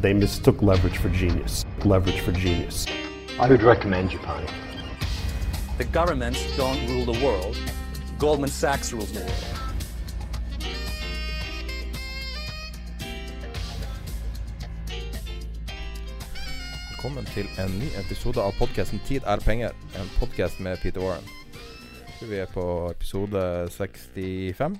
They mistook leverage for genius. Leverage for genius. I would recommend Japan. The governments don't rule the world. Goldman Sachs rules the world. Velkommen til en ny episode av podkasten 'Tid er penger'. En podkast med Peter Warren. Så Vi er på episode 65.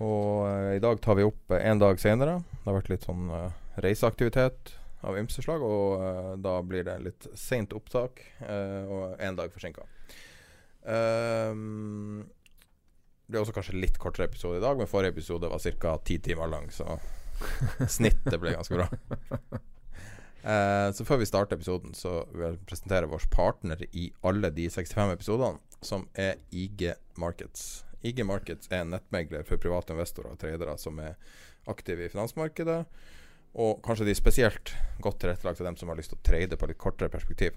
Og eh, i dag tar vi opp eh, en dag senere. Det har vært litt sånn eh, reiseaktivitet av ymse slag, og uh, da blir det litt seint opptak uh, og en dag forsinka. Uh, det blir også kanskje litt kortere episode i dag, men forrige episode var ca. ti timer lang, så snittet ble ganske bra. Eh, så før vi starter episoden, så vil jeg presentere vår partner i alle de 65 episodene, som er IG Markets. IG Markets er en nettmegler for private investorer og tradere som er aktive i finansmarkedet. Og kanskje de er spesielt godt tilrettelagt for dem som har lyst til å trade på litt kortere perspektiv.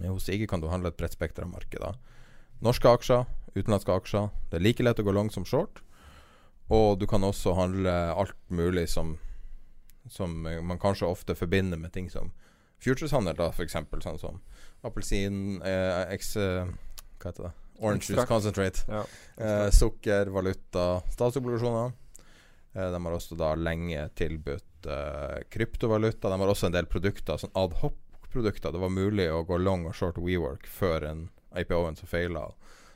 Hos IG kan du handle et bredt spekter av markeder. Norske aksjer, utenlandske aksjer. Det er like lett å gå long som short. Og du kan også handle alt mulig som som man kanskje ofte forbinder med ting som futureshandel, da, f.eks. Sånn som appelsin, eh, X eh, Hva heter det? Orange juice concentrate. Ja. Eh, sukker, valuta, statsobligasjoner. Eh, de har også da lenge tilbudt uh, kryptovaluta. De har også en del produkter, sånn adhoc-produkter. Det var mulig å gå long og short WeWork før en IPO-en som feila.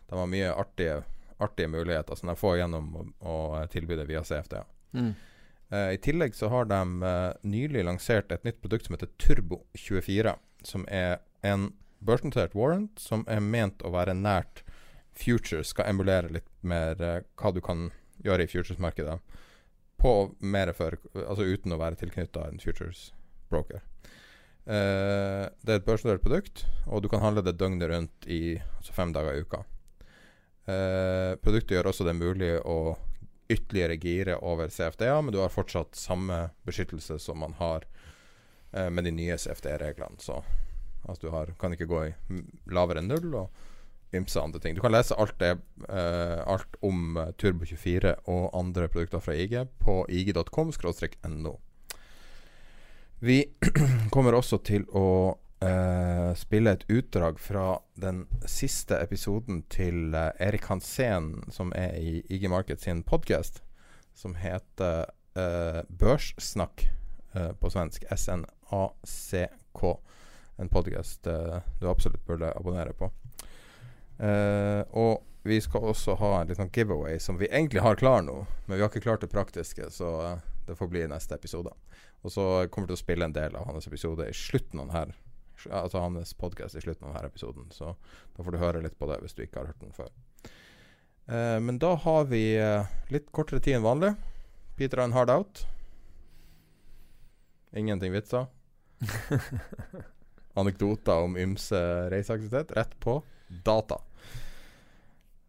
De har mye artige, artige muligheter som de får gjennom å, å tilby det via CFD. Mm. Uh, I tillegg så har de uh, nylig lansert et nytt produkt som heter Turbo24. Som er en børsnotert warrant som er ment å være nært Future Skal emulere litt mer eh, hva du kan gjøre i futuresmarkedet. På mer for, altså uten å være tilknytta en futures broker. Uh, det er et børsnotert produkt, og du kan handle det døgnet rundt i altså fem dager i uka. Uh, produktet gjør også det mulig å ytterligere gire over CFD-er, men du har fortsatt samme beskyttelse som man har uh, med de nye CFD-reglene. Så altså, du har, kan ikke gå i lavere enn null og ymse andre ting. Du kan lese alt, det, uh, alt om eh, Turbo24 og andre produkter fra IG på ig.com-no. Vi kommer også til å uh, spille et utdrag fra den siste episoden til uh, Erik Hansen, som er i IG Market sin podkast, som heter Børssnakk på svensk. SNACK. En podkast du absolutt burde abonnere på. Eh, og vi skal også ha en liten giveaway som vi egentlig har klar nå, men vi har ikke klart det praktiske, så eh, det får bli i neste episode. Og så kommer vi til å spille en del av hans episode i slutten av denne Altså hans podkast i slutten av denne episoden. Så da får du høre litt på det hvis du ikke har hørt den før. Uh, men da har vi uh, litt kortere tid enn vanlig. Peter har en hard out. Ingenting vitser. Anekdoter om ymse reiseaktivitet. Rett på data.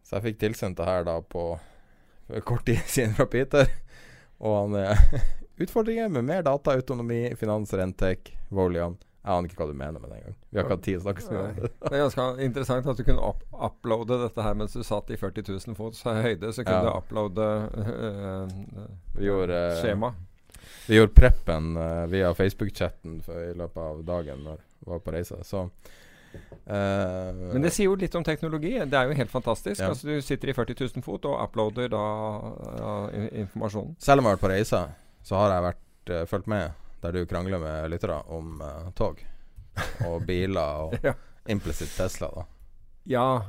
Så jeg fikk tilsendt det her da på kort tid siden fra Peter. Og han er utfordringer med mer data, autonomi, finans, rentek, Volian. Jeg aner ikke hva du mener med det engang. Vi har ikke hatt tid å snakke så mye om det. Det er ganske interessant at du kunne up uploade dette her mens du satt i 40 000 fots høyde. Så kunne Ja. du uploade uh, Vi gjorde, eh, skjema. Vi gjorde preppen uh, via Facebook-chatten i løpet av dagen når vi var på reise. Så eh, Men det sier jo litt om teknologi. Det er jo helt fantastisk. Ja. Altså Du sitter i 40 000 fot og uploader da ja, informasjonen. Selv om jeg har vært på reise, så har jeg vært, uh, fulgt med der du krangler med lyttere om eh, tog og biler og Ja. implisitt Tesla, da. Ja,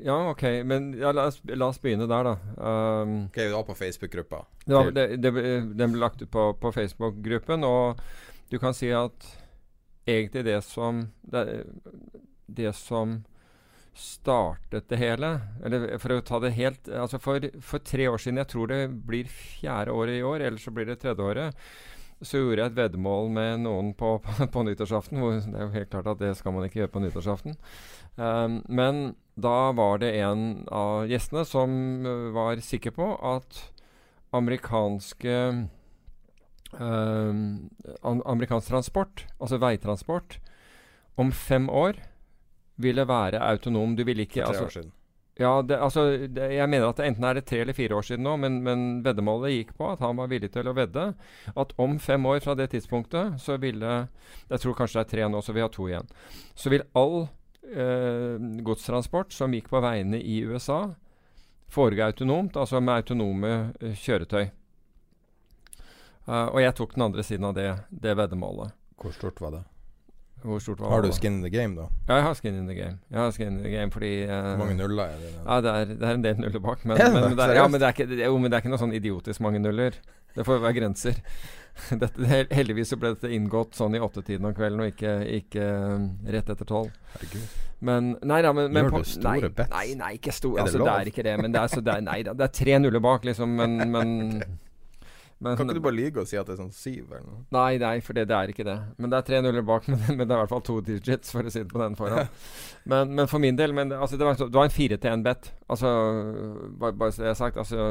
ja ok. Men ja, la, oss, la oss begynne der, da. Um, Ok, du var på Facebook-gruppa. den ble lagt ut på, på Facebook-gruppen, og du kan si at egentlig det som Det, det som startet det hele Eller for å ta det helt Altså for, for tre år siden, jeg tror det blir fjerde året i år, eller så blir det tredje året, så gjorde jeg et veddemål med noen på, på, på nyttårsaften. Hvor det er jo helt klart at det skal man ikke gjøre på nyttårsaften. Um, men da var det en av gjestene som uh, var sikker på at amerikanske am Amerikansk transport, altså veitransport, om fem år ville være autonom. Du ville ikke For tre altså, år siden. ja, det, altså, det, jeg mener at det enten er det tre eller fire år siden nå, men, men veddemålet gikk på at han var villig til å vedde at om fem år fra det tidspunktet så ville Jeg tror kanskje det er tre nå, så vi har to igjen. Så vil all eh, godstransport som gikk på veiene i USA, foregå autonomt, altså med autonome eh, kjøretøy. Eh, og jeg tok den andre siden av det, det veddemålet. Hvor stort var det? Hvor stort var Har du skin in the game, da? Ja, jeg har skin in the game. Jeg har skin in the game fordi uh, Hvor mange nuller er det? ja, det er, det er en del nuller bak. Men, men, men det er, ja, men det er ikke, det, jo, men det er ikke noe sånn idiotisk mange nuller. Det får være grenser. Dette, heldigvis så ble dette inngått sånn i åttetiden om kvelden, og ikke, ikke um, rett etter tolv. Men Nei da, men, men Gjør på- du store nei, bets? Nei, nei, ikke store. Det altså, det er ikke det. Men det er, så det er, nei, det er tre nuller bak, liksom. Men, men, men Kan ikke du bare lyve og si at det er sånn syv eller noe? Nei, nei, for det, det er ikke det. Men det er tre nuller bak, men, men det er i hvert fall to digits, for å si det på den foran. men, men for min del men, altså, det, var, det var en fire til én bet. Altså, bare, bare så det er sagt. Altså,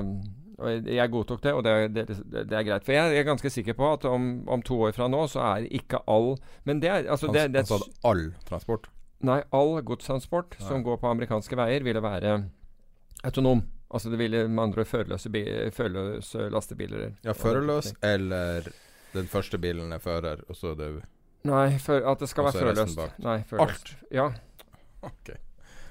jeg, godtok det, og det, det, det, det er greit. For jeg er ganske sikker på at om, om to år fra nå, så er ikke all Men det er altså det, det, altså all transport. Nei, all godstransport som går på amerikanske veier, ville være autonom. Altså det ville med andre førerløse, førerløse lastebiler. Ja, førerløs eller den første bilen er fører, og så er det Nei, for at det skal være er førerløst. Nei, førerløst. Ja. Ok.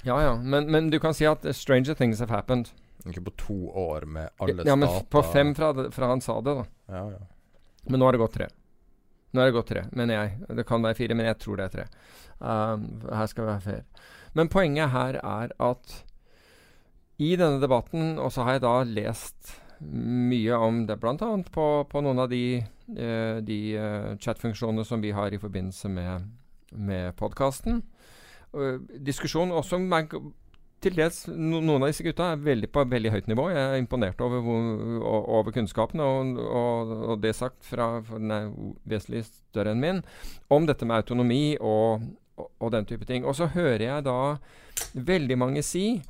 ja, ja. Men, men du kan si at stranger things have happened. Ikke på to år med alle ja, men stater på fem fra, fra han sa det, da. Ja, ja. Men nå har det gått tre. Nå har det gått tre, mener jeg. Det kan være fire, men jeg tror det er tre. Um, her skal vi være fair. Men poenget her er at i denne debatten, og så har jeg da lest mye om det, bl.a. På, på noen av de, eh, de eh, chatfunksjonene som vi har i forbindelse med, med podkasten. diskusjon også med til dels no, Noen av disse gutta er veldig på veldig høyt nivå. Jeg er imponert over, over kunnskapen, og, og, og det sagt fra Den er vesentlig større enn min. Om dette med autonomi og, og, og den type ting. Og så hører jeg da veldig mange si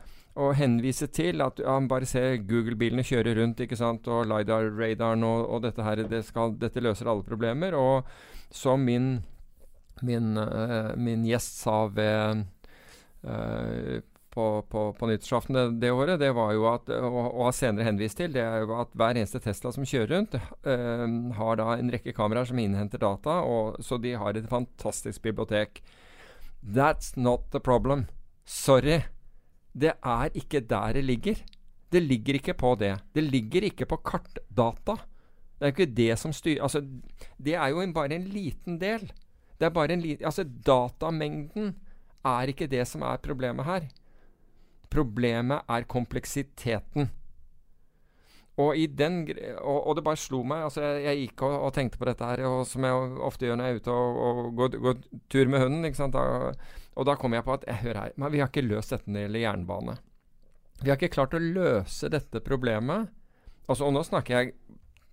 og henvise til at ja, bare se Google-bilene kjøre rundt, ikke sant, og LiDAR-radaren og, og dette her, det skal, dette løser alle problemer. Og som min, min, uh, min gjest sa ved uh, på, på, på nyttårsaften det, det året, det var jo at, og, og har senere henvist til, det er jo at hver eneste Tesla som kjører rundt, uh, har da en rekke kameraer som innhenter data, og, så de har et fantastisk bibliotek. That's not the problem. Sorry. Det er ikke der det ligger. Det ligger ikke på det. Det ligger ikke på kartdata. Det er jo ikke det som styrer Altså, det er jo en, bare en liten del. Det er bare en liten Altså, datamengden er ikke det som er problemet her. Problemet er kompleksiteten. Og, den, og, og det bare slo meg altså Jeg, jeg gikk og, og tenkte på dette her, og som jeg ofte gjør når jeg er ute og, går, går tur med hunden. Ikke sant? Da, og da kom jeg på at jeg, hør her, men vi har ikke løst dette når det gjelder jernbane. Vi har ikke klart å løse dette problemet. Altså, og nå snakker jeg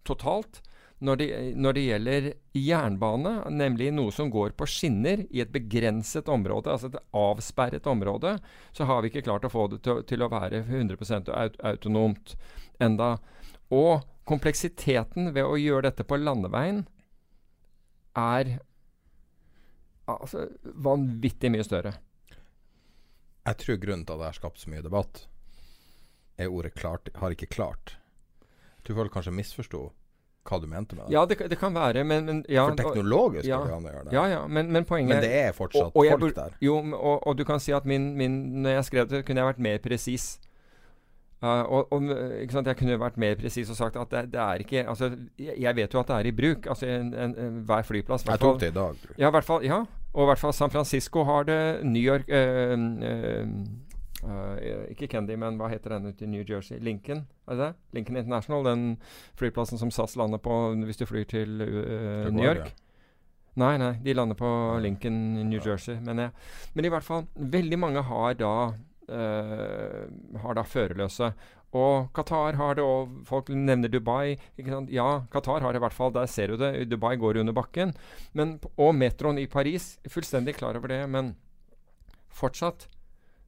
totalt. Når det, når det gjelder jernbane, nemlig noe som går på skinner i et begrenset område, altså et avsperret område, så har vi ikke klart å få det til, til å være 100 aut autonomt enda. Og kompleksiteten ved å gjøre dette på landeveien er altså, vanvittig mye større. Jeg tror grunnen til at det har skapt så mye debatt, er ordet 'klart'. Har ikke klart. Jeg tror folk kanskje misforsto hva du mente med det. Ja, det, det kan være, men, men ja, For teknologisk ja, går det an å gjøre det. Ja, ja, men, men poenget Men det er fortsatt og, og folk der. Jo, og, og du kan si at min, min Når jeg skrev det, kunne jeg vært mer presis. Uh, og, og, sant? Jeg kunne vært mer presis og sagt at det, det, er ikke altså, jeg, vet jo at det er i bruk. Altså en, en, en, Hver flyplass. Jeg tok det i dag. Ja, hvert fall, ja, og i hvert fall San Francisco har det. New York uh, uh, Ikke Kendy, men hva heter den ute i New Jersey? Lincoln? Er det det? Lincoln International. Den flyplassen som SAS lander på hvis du flyr til New York. Nei, nei, de lander på Lincoln i New Jersey, mener jeg. Men i hvert fall, veldig mange har da Uh, har da førerløse. Og Qatar har det, og folk nevner Dubai. Ja, Qatar har det i hvert fall. Der ser du det. Dubai går under bakken. Men, og metroen i Paris, fullstendig klar over det. Men fortsatt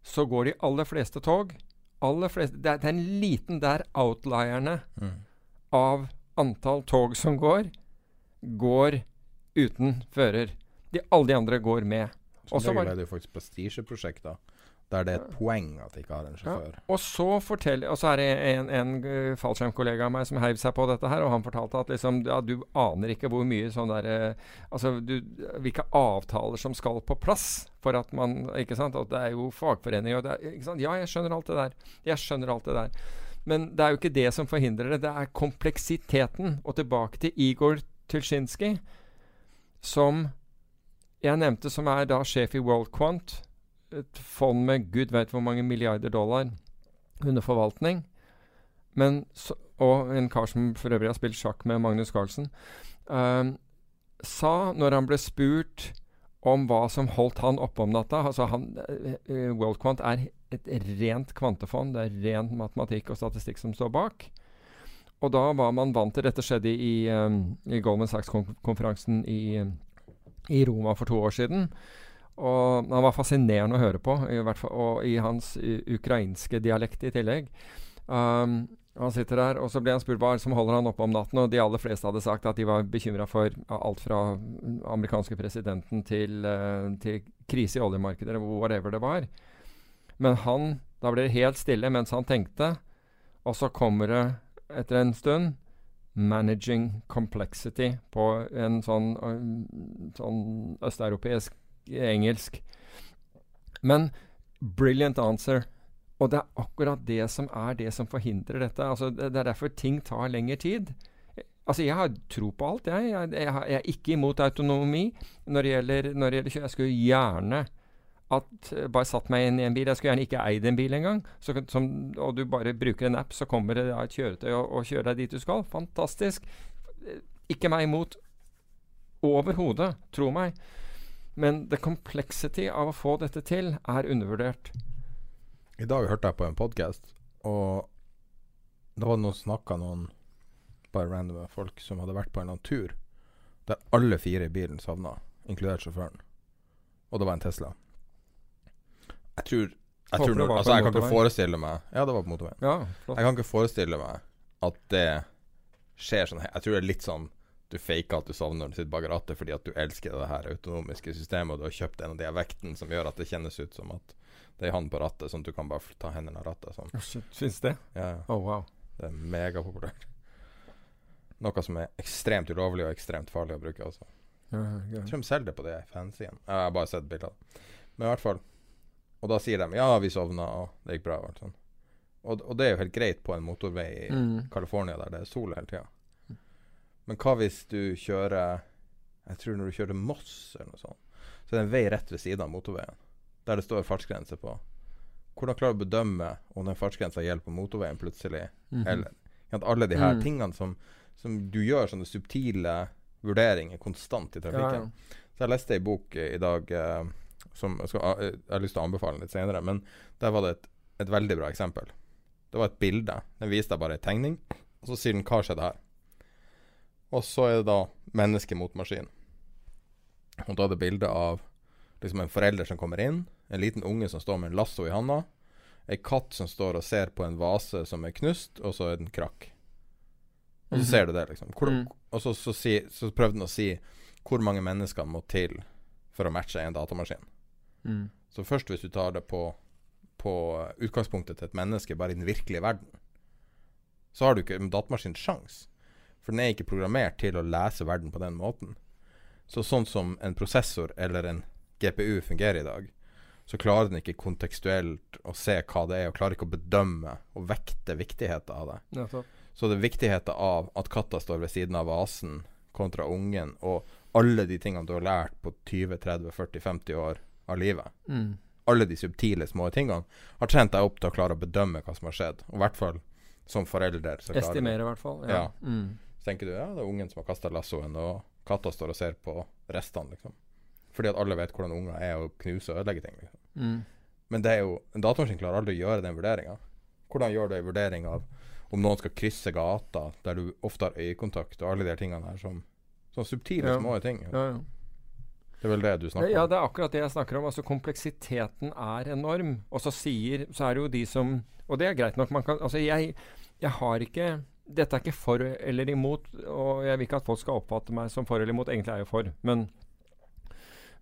så går de aller fleste tog aller fleste, det, er, det er en liten der outlierne mm. av antall tog som går, går uten fører. De, alle de andre går med. så det er jo faktisk prestisjeprosjekter der det er et poeng at de ikke har en sjåfør. Ja. Og så forteller, og så er det en, en uh, fallskjermkollega av meg som heiv seg på dette her, og han fortalte at liksom, ja, du aner ikke hvor mye sånn der uh, Altså du, hvilke avtaler som skal på plass for at man Ikke sant? At det er jo fagforening og det er, ikke sant? Ja, jeg skjønner alt det der. Jeg skjønner alt det der. Men det er jo ikke det som forhindrer det. Det er kompleksiteten. Og tilbake til Igor Tulsjinskij, som jeg nevnte, som er da sjef i WorldQuant et fond med gud vet hvor mange milliarder dollar under forvaltning. Men, så, og en kar som for øvrig har spilt sjakk med Magnus Carlsen, uh, sa når han ble spurt om hva som holdt han oppe om natta altså han, uh, WorldQuant er et rent kvantefond. Det er ren matematikk og statistikk som står bak. Og da var man vant til Dette skjedde i, um, i Goldman Sachs-konferansen i, i Roma for to år siden. Og han var fascinerende å høre på, i fall, og i hans ukrainske dialekt i tillegg. Um, han sitter der, og så ble han spurt hva som holder han oppe om natten. Og de aller fleste hadde sagt at de var bekymra for alt fra amerikanske presidenten til, uh, til krise i oljemarkedet, whatever det var. Men han Da ble det helt stille mens han tenkte, og så kommer det etter en stund 'Managing Complexity' på en sånn, sånn østeuropeisk engelsk. Men brilliant answer. Og det er akkurat det som er det som forhindrer dette. Altså, det, er derfor ting tar lengre tid. Altså, Jeg har tro på alt, jeg. Jeg, jeg, jeg er ikke imot autonomi når det gjelder, når det gjelder kjø. Jeg skulle gjerne at bare satt meg inn i en bil. Jeg skulle gjerne ikke eid en bil engang. og du bare bruker en app, så kommer det et kjøretøy og, og kjører deg dit du skal. Fantastisk. Ikke meg imot overhodet. Tro meg. Men the complexity av å få dette til er undervurdert. I dag hørte jeg på en podkast, og da var det noen snakka noen bare random folk som hadde vært på en eller annen tur der alle fire i bilen savna, inkludert sjåføren. Og det var en Tesla. Jeg tror jeg, tror altså, jeg kan ikke forestille meg Ja, det var på motorveien. Ja, jeg kan ikke forestille meg at det skjer sånn Jeg tror det er litt sånn du faker at du sovner når du sitter bak rattet fordi at du elsker det her autonomiske systemet, og du har kjøpt en av de vektene som gjør at det kjennes ut som at det er han på rattet, sånn at du kan bare ta hendene av rattet. Sånn. Oh, Syns det? Ja. Oh, wow. Det er megapopulært. Noe som er ekstremt ulovlig og ekstremt farlig å bruke også. Ja, ja. Jeg tror de selger det på det fancyene. Jeg har bare sett bilder. Men i hvert fall Og da sier de ja, vi sovna, og det gikk bra. Og, sånn. og, og det er jo helt greit på en motorvei i mm. California der det er sol hele tida. Men hva hvis du kjører Jeg tror når du kjører Moss eller noe sånt, så er det en vei rett ved siden av motorveien der det står fartsgrense på. Hvordan klarer du å bedømme om den fartsgrensa gjelder på motorveien plutselig? Mm -hmm. Eller at alle de her mm. tingene som, som, du gjør sånne subtile vurderinger konstant i trafikken. Ja, ja. Så jeg leste ei bok i dag eh, som jeg, skal, jeg, har lyst til å anbefale litt senere, men der var det et, et veldig bra eksempel. Det var et bilde. Den viste deg bare ei tegning, og så sier den 'hva skjedde her'? Og så er det da menneske mot maskin. Og da er det bilde av liksom en forelder som kommer inn, en liten unge som står med en lasso i handa, ei katt som står og ser på en vase som er knust, og så er den krakk. Og så mm -hmm. ser du det, liksom. Hvor, mm. Og så, så, si, så prøvde han å si hvor mange mennesker må til for å matche en datamaskin. Mm. Så først hvis du tar det på, på utgangspunktet til et menneske bare i den virkelige verden, så har du ikke datamaskin sjans. For den er ikke programmert til å lese verden på den måten. Så sånn som en prosessor eller en GPU fungerer i dag, så klarer den ikke kontekstuelt å se hva det er, og klarer ikke å bedømme og vekte viktigheten av det. Ja, Så det er viktigheten av at katta står ved siden av vasen kontra ungen, og alle de tingene du har lært på 20-30-40-50 år av livet, Mm. alle de subtile små tingene, har trent deg opp til å klare å bedømme hva som har skjedd. Og i hvert fall som forelder. Så Estimere, i hvert fall. Ja. Ja. Mm. Så tenker du ja, det er ungen som har kasta lassoen, og katta står og ser på restene, liksom. Fordi at alle vet hvordan unger er å knuse og ødelegge ting. liksom. Mm. Men det er jo, en datamaskin klarer aldri å gjøre den vurderinga. Hvordan gjør du en vurdering av om noen skal krysse gata, der du ofte har øyekontakt, og alle de tingene her som sånn subtile, Ja. små ting. Ja, ja. Det er vel det du snakker om? Ja, det er akkurat det jeg snakker om. Altså Kompleksiteten er enorm. Og så sier Så er det jo de som Og det er greit nok. Man kan Altså, jeg, jeg har ikke Dette er ikke for eller imot, og jeg vil ikke at folk skal oppfatte meg som for eller imot. Egentlig er jeg for. Men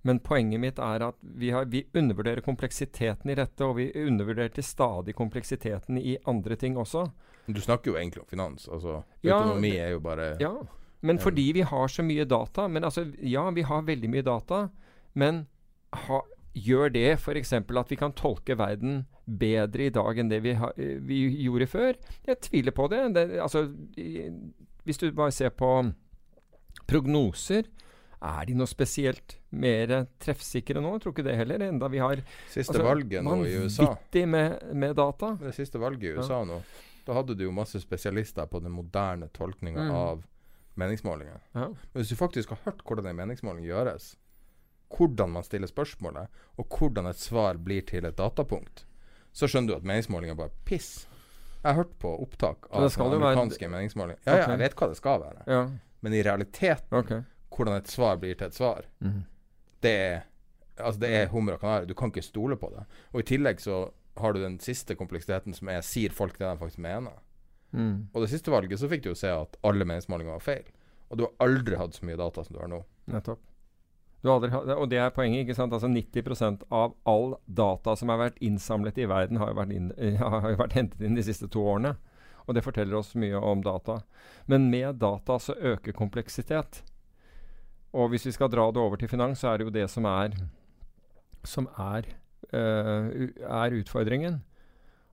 men poenget mitt er at vi, har, vi undervurderer kompleksiteten i dette, og vi undervurderer til stadig kompleksiteten i andre ting også. Du snakker jo egentlig om finans. Altså, Ja, økonomi er jo bare Ja, men fordi vi har så mye data Men altså, ja, vi har veldig mye data, men ha, gjør det f.eks. at vi kan tolke verden bedre i dag enn det vi, ha, eh, vi gjorde før? Jeg tviler på det. det altså, hvis du bare ser på prognoser er de noe spesielt mer treffsikre nå? Jeg tror ikke det heller. Enda vi har Siste altså, valget nå i USA vanvittig med, med data. Det siste valget i Ja. USA nå, da hadde du jo masse spesialister på den moderne tolkninga Mm. av meningsmålinger. Ja. Men hvis du faktisk har hørt hvordan en meningsmåling gjøres, hvordan man stiller spørsmålet, og hvordan et svar blir til et datapunkt, så skjønner du at meningsmålinger bare er piss. Jeg har hørt på opptak av jo være- amerikanske meningsmålinger. Ja, ja, jeg vet hva det skal være. Ja. Men i realiteten, okay. hvordan et svar blir til et svar, mm. det er Altså det er hummer og kanari. Du kan ikke stole på det. Og i tillegg så har du den siste kompleksiteten som er sier folk det de faktisk mener. Mm. Og det siste valget så fikk du jo se at alle meningsmålinger var feil. Og du har aldri hatt så mye data som du har nå. Nettopp. Aldri, og det er poenget. ikke sant? Altså 90% av all data som har vært innsamlet i verden, har jo vært, inn, har jo vært hentet inn de siste to årene. Og det forteller oss mye om data. Men med data så øker kompleksitet. Og hvis vi skal dra det over til finans, så er det jo det som er som er, eh, er utfordringen.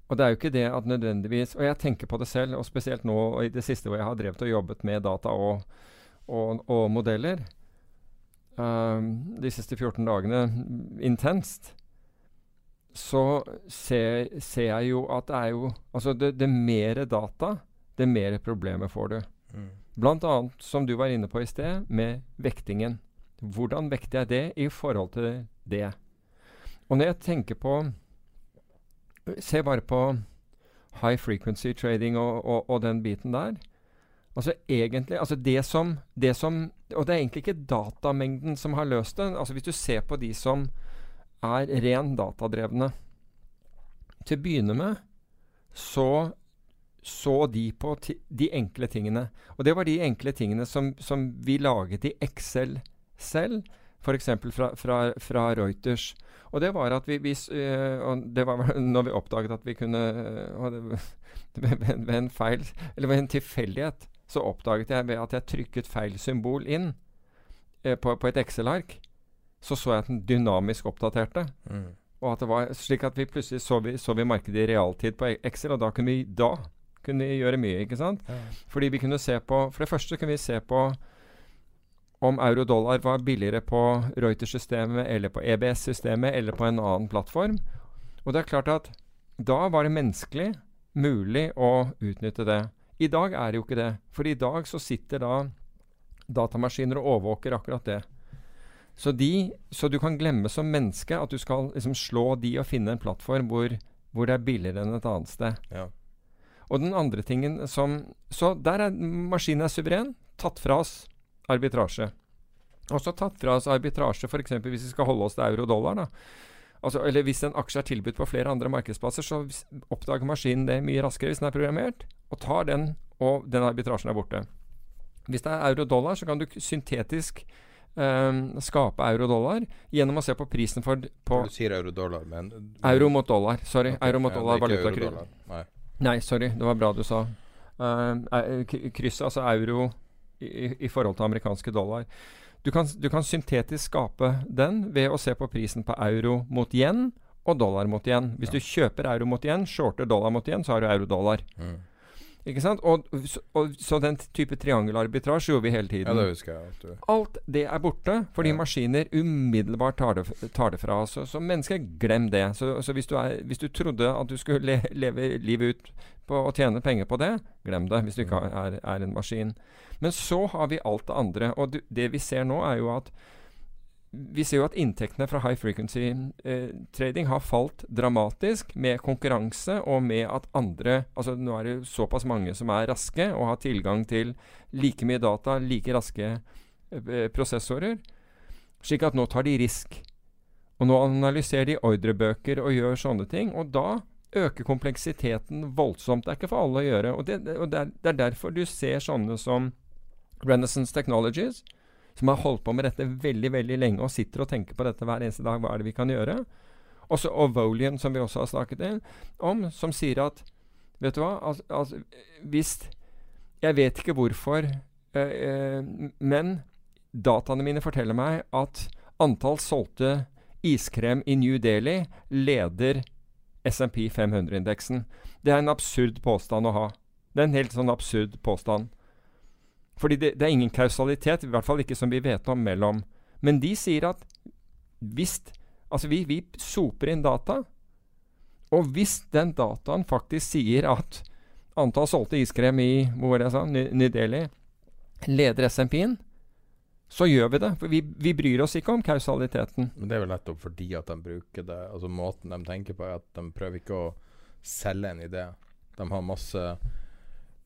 Og det er jo ikke det at nødvendigvis Og jeg tenker på det selv, og spesielt nå og i det siste hvor jeg har drevet og jobbet med data og, og, og modeller. Ehm, de siste 14 dagene mm, intenst. Så ser, ser jeg jo at det er jo Altså, det, det mer data, det mer problemer får du. Blant annet, som du var inne på i sted, med vektingen. Hvordan vekter jeg det i forhold til det? Og når jeg tenker på Se bare på high frequency trading og, og, og den biten der. Altså egentlig altså det som, det som Og det er egentlig ikke datamengden som har løst det. Altså Hvis du ser på de som er ren datadrevne Til å begynne med så så de på de enkle tingene. Og det var de enkle tingene som, som vi laget i Excel selv. F.eks. Fra, fra, fra Reuters. Og det var at vi, vi øh, og det var når vi oppdaget at vi kunne ved, ved, ved en feil, eller ved en tilfeldighet, så oppdaget jeg ved at jeg trykket feil symbol inn eh, på, på et Excel-ark, så så jeg at den dynamisk oppdaterte. Mm. Og at det var slik at vi plutselig så vi, så vi markedet i realtid på Excel, og da kunne vi, da kunne vi gjøre mye, ikke sant? Fordi vi kunne se på For det første kunne vi se på om euro-dollar var billigere på Reuters-systemet eller på EBS-systemet eller på en annen plattform. Og det er klart at da var det menneskelig mulig å utnytte det. I dag er det jo ikke det. For i dag så sitter da datamaskiner og overvåker akkurat det. Så, de, så du kan glemme som menneske at du skal liksom slå de og finne en plattform hvor, hvor det er billigere enn et annet sted. Ja. Og den andre tingen som Så der er maskinen er suveren. Tatt fra oss arbitrasje. Også tatt fra oss arbitrasje f.eks. hvis vi skal holde oss til euro-dollar. Altså, eller hvis en aksje er tilbudt på flere andre markedsplasser, så oppdager maskinen det mye raskere hvis den er programmert, og tar den, og den arbitrasjen er borte. Hvis det er euro-dollar, så kan du syntetisk ehm, skape euro-dollar gjennom å se på prisen for på Du sier euro-dollar, men Euro mot dollar. Sorry. Okay, Euro mot ja, dollar, ikke valutakryss. Nei. Nei, sorry. Det var bra du sa. Uh, krysset, altså euro i- i forhold til amerikanske dollar. Du kan, du kan syntetisk skape den ved å se på prisen på euro mot yen og dollar mot yen. Hvis Ja. du kjøper euro mot yen, shorter dollar mot yen, så har du euro-dollar. Mm. Ikke sant? Og, så- og, så den type triangelarbitrasje gjorde vi hele Ja, tiden. det husker jeg. Du Alt det er borte, fordi Ja. maskiner umiddelbart tar det, tar det fra oss. Så, så mennesker, glem det. Så, så hvis, du er, hvis du trodde at du skulle le, leve livet ut på å tjene penger på det, glem det. Hvis du ikke er, er en maskin. Men så har vi alt det andre. Og du, det vi ser nå, er jo at vi ser jo at inntektene fra high frequency eh, trading har falt dramatisk med konkurranse og med at andre Altså nå er det såpass mange som er raske og har tilgang til like mye data, like raske eh, prosessorer, slik at nå tar de risk. Og nå analyserer de ordrebøker og gjør sånne ting. Og da øker kompleksiteten voldsomt. Det er ikke for alle å gjøre. Og det, og det, er, det er derfor du ser sånne som Renaissance Technologies, som har holdt på med dette veldig veldig lenge og sitter og tenker på dette hver eneste dag. Hva er det vi kan gjøre? Også Ovolian, som vi også har snakket om, som sier at Vet du hva? Al altså, hvis Jeg vet ikke hvorfor, øh, øh, men dataene mine forteller meg at antall solgte iskrem i New Delhi leder SMP 500-indeksen. Det er en absurd påstand å ha. Det er en helt sånn absurd påstand. Fordi det, det er ingen kausalitet, i hvert fall ikke som vi vet om, mellom. Men de sier at hvis Altså, vi, vi soper inn data. Og hvis den dataen faktisk sier at antall solgte iskrem i hvor jeg sa, New Delhi leder SMP-en, så gjør vi det. For vi, vi bryr oss ikke om kausaliteten. Men det er vel nettopp fordi at de bruker det Altså Måten de tenker på, er at de prøver ikke å selge en idé. De har masse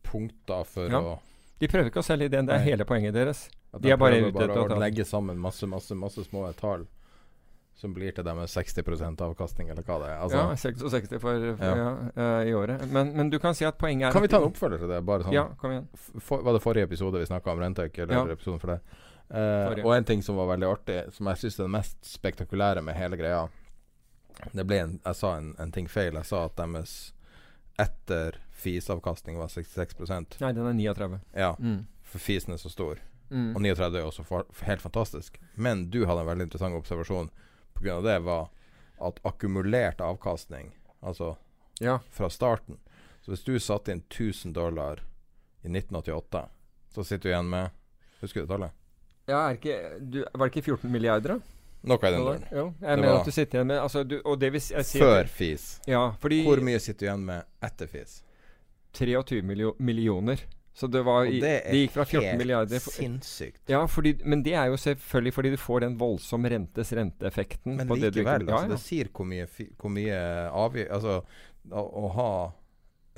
punkter for Ja. å De prøver ikke å selge ideen. Det er Nei. hele poenget deres. At De er bare ute etter å ta legge sammen masse, masse, masse små tall som blir til deres 60 avkastning, eller hva det er. Altså, ja, 66 for, for, Ja. ja. eh, i året. Men, men du kan si at poenget er Kan vi ta en oppfølger til det? Sånn Ja, kom igjen. For, Var det forrige episode vi snakka om Rentøk, eller Ja. episoden for det? Eh, og en ting som var veldig artig, som jeg syns er det mest spektakulære med hele greia Det ble en, Jeg sa en, en ting feil. Jeg sa at deres etter FIS-avkastning var 66% Nei, den er 39. Ja, Mm. for FIS-en er så stor. Mm. Og 39 er også for, helt fantastisk. Men du hadde en veldig interessant observasjon pga. det, var at akkumulert avkastning, altså Ja. fra starten Så hvis du satte inn 1000 dollar i 1988, så sitter du igjen med Husker du tallet? ja, er ikke, du, var det ikke 14 milliarder, da? Noe i den duren. Jo, jeg Det mener at du sitter igjen med altså, du, Og det vil jeg sier Før FIS. Ja, fordi Hvor mye sitter du igjen med etter FIS? 23 millioner. Så det var i, det er gikk fra 14 helt milliarder for, sinnssykt. Ja, fordi, men det er jo selvfølgelig fordi du får den voldsom rentes renteeffekten. Men på det du likevel, ja, altså, ja. det sier hvor mye, hvor mye avgi... Altså, å, å ha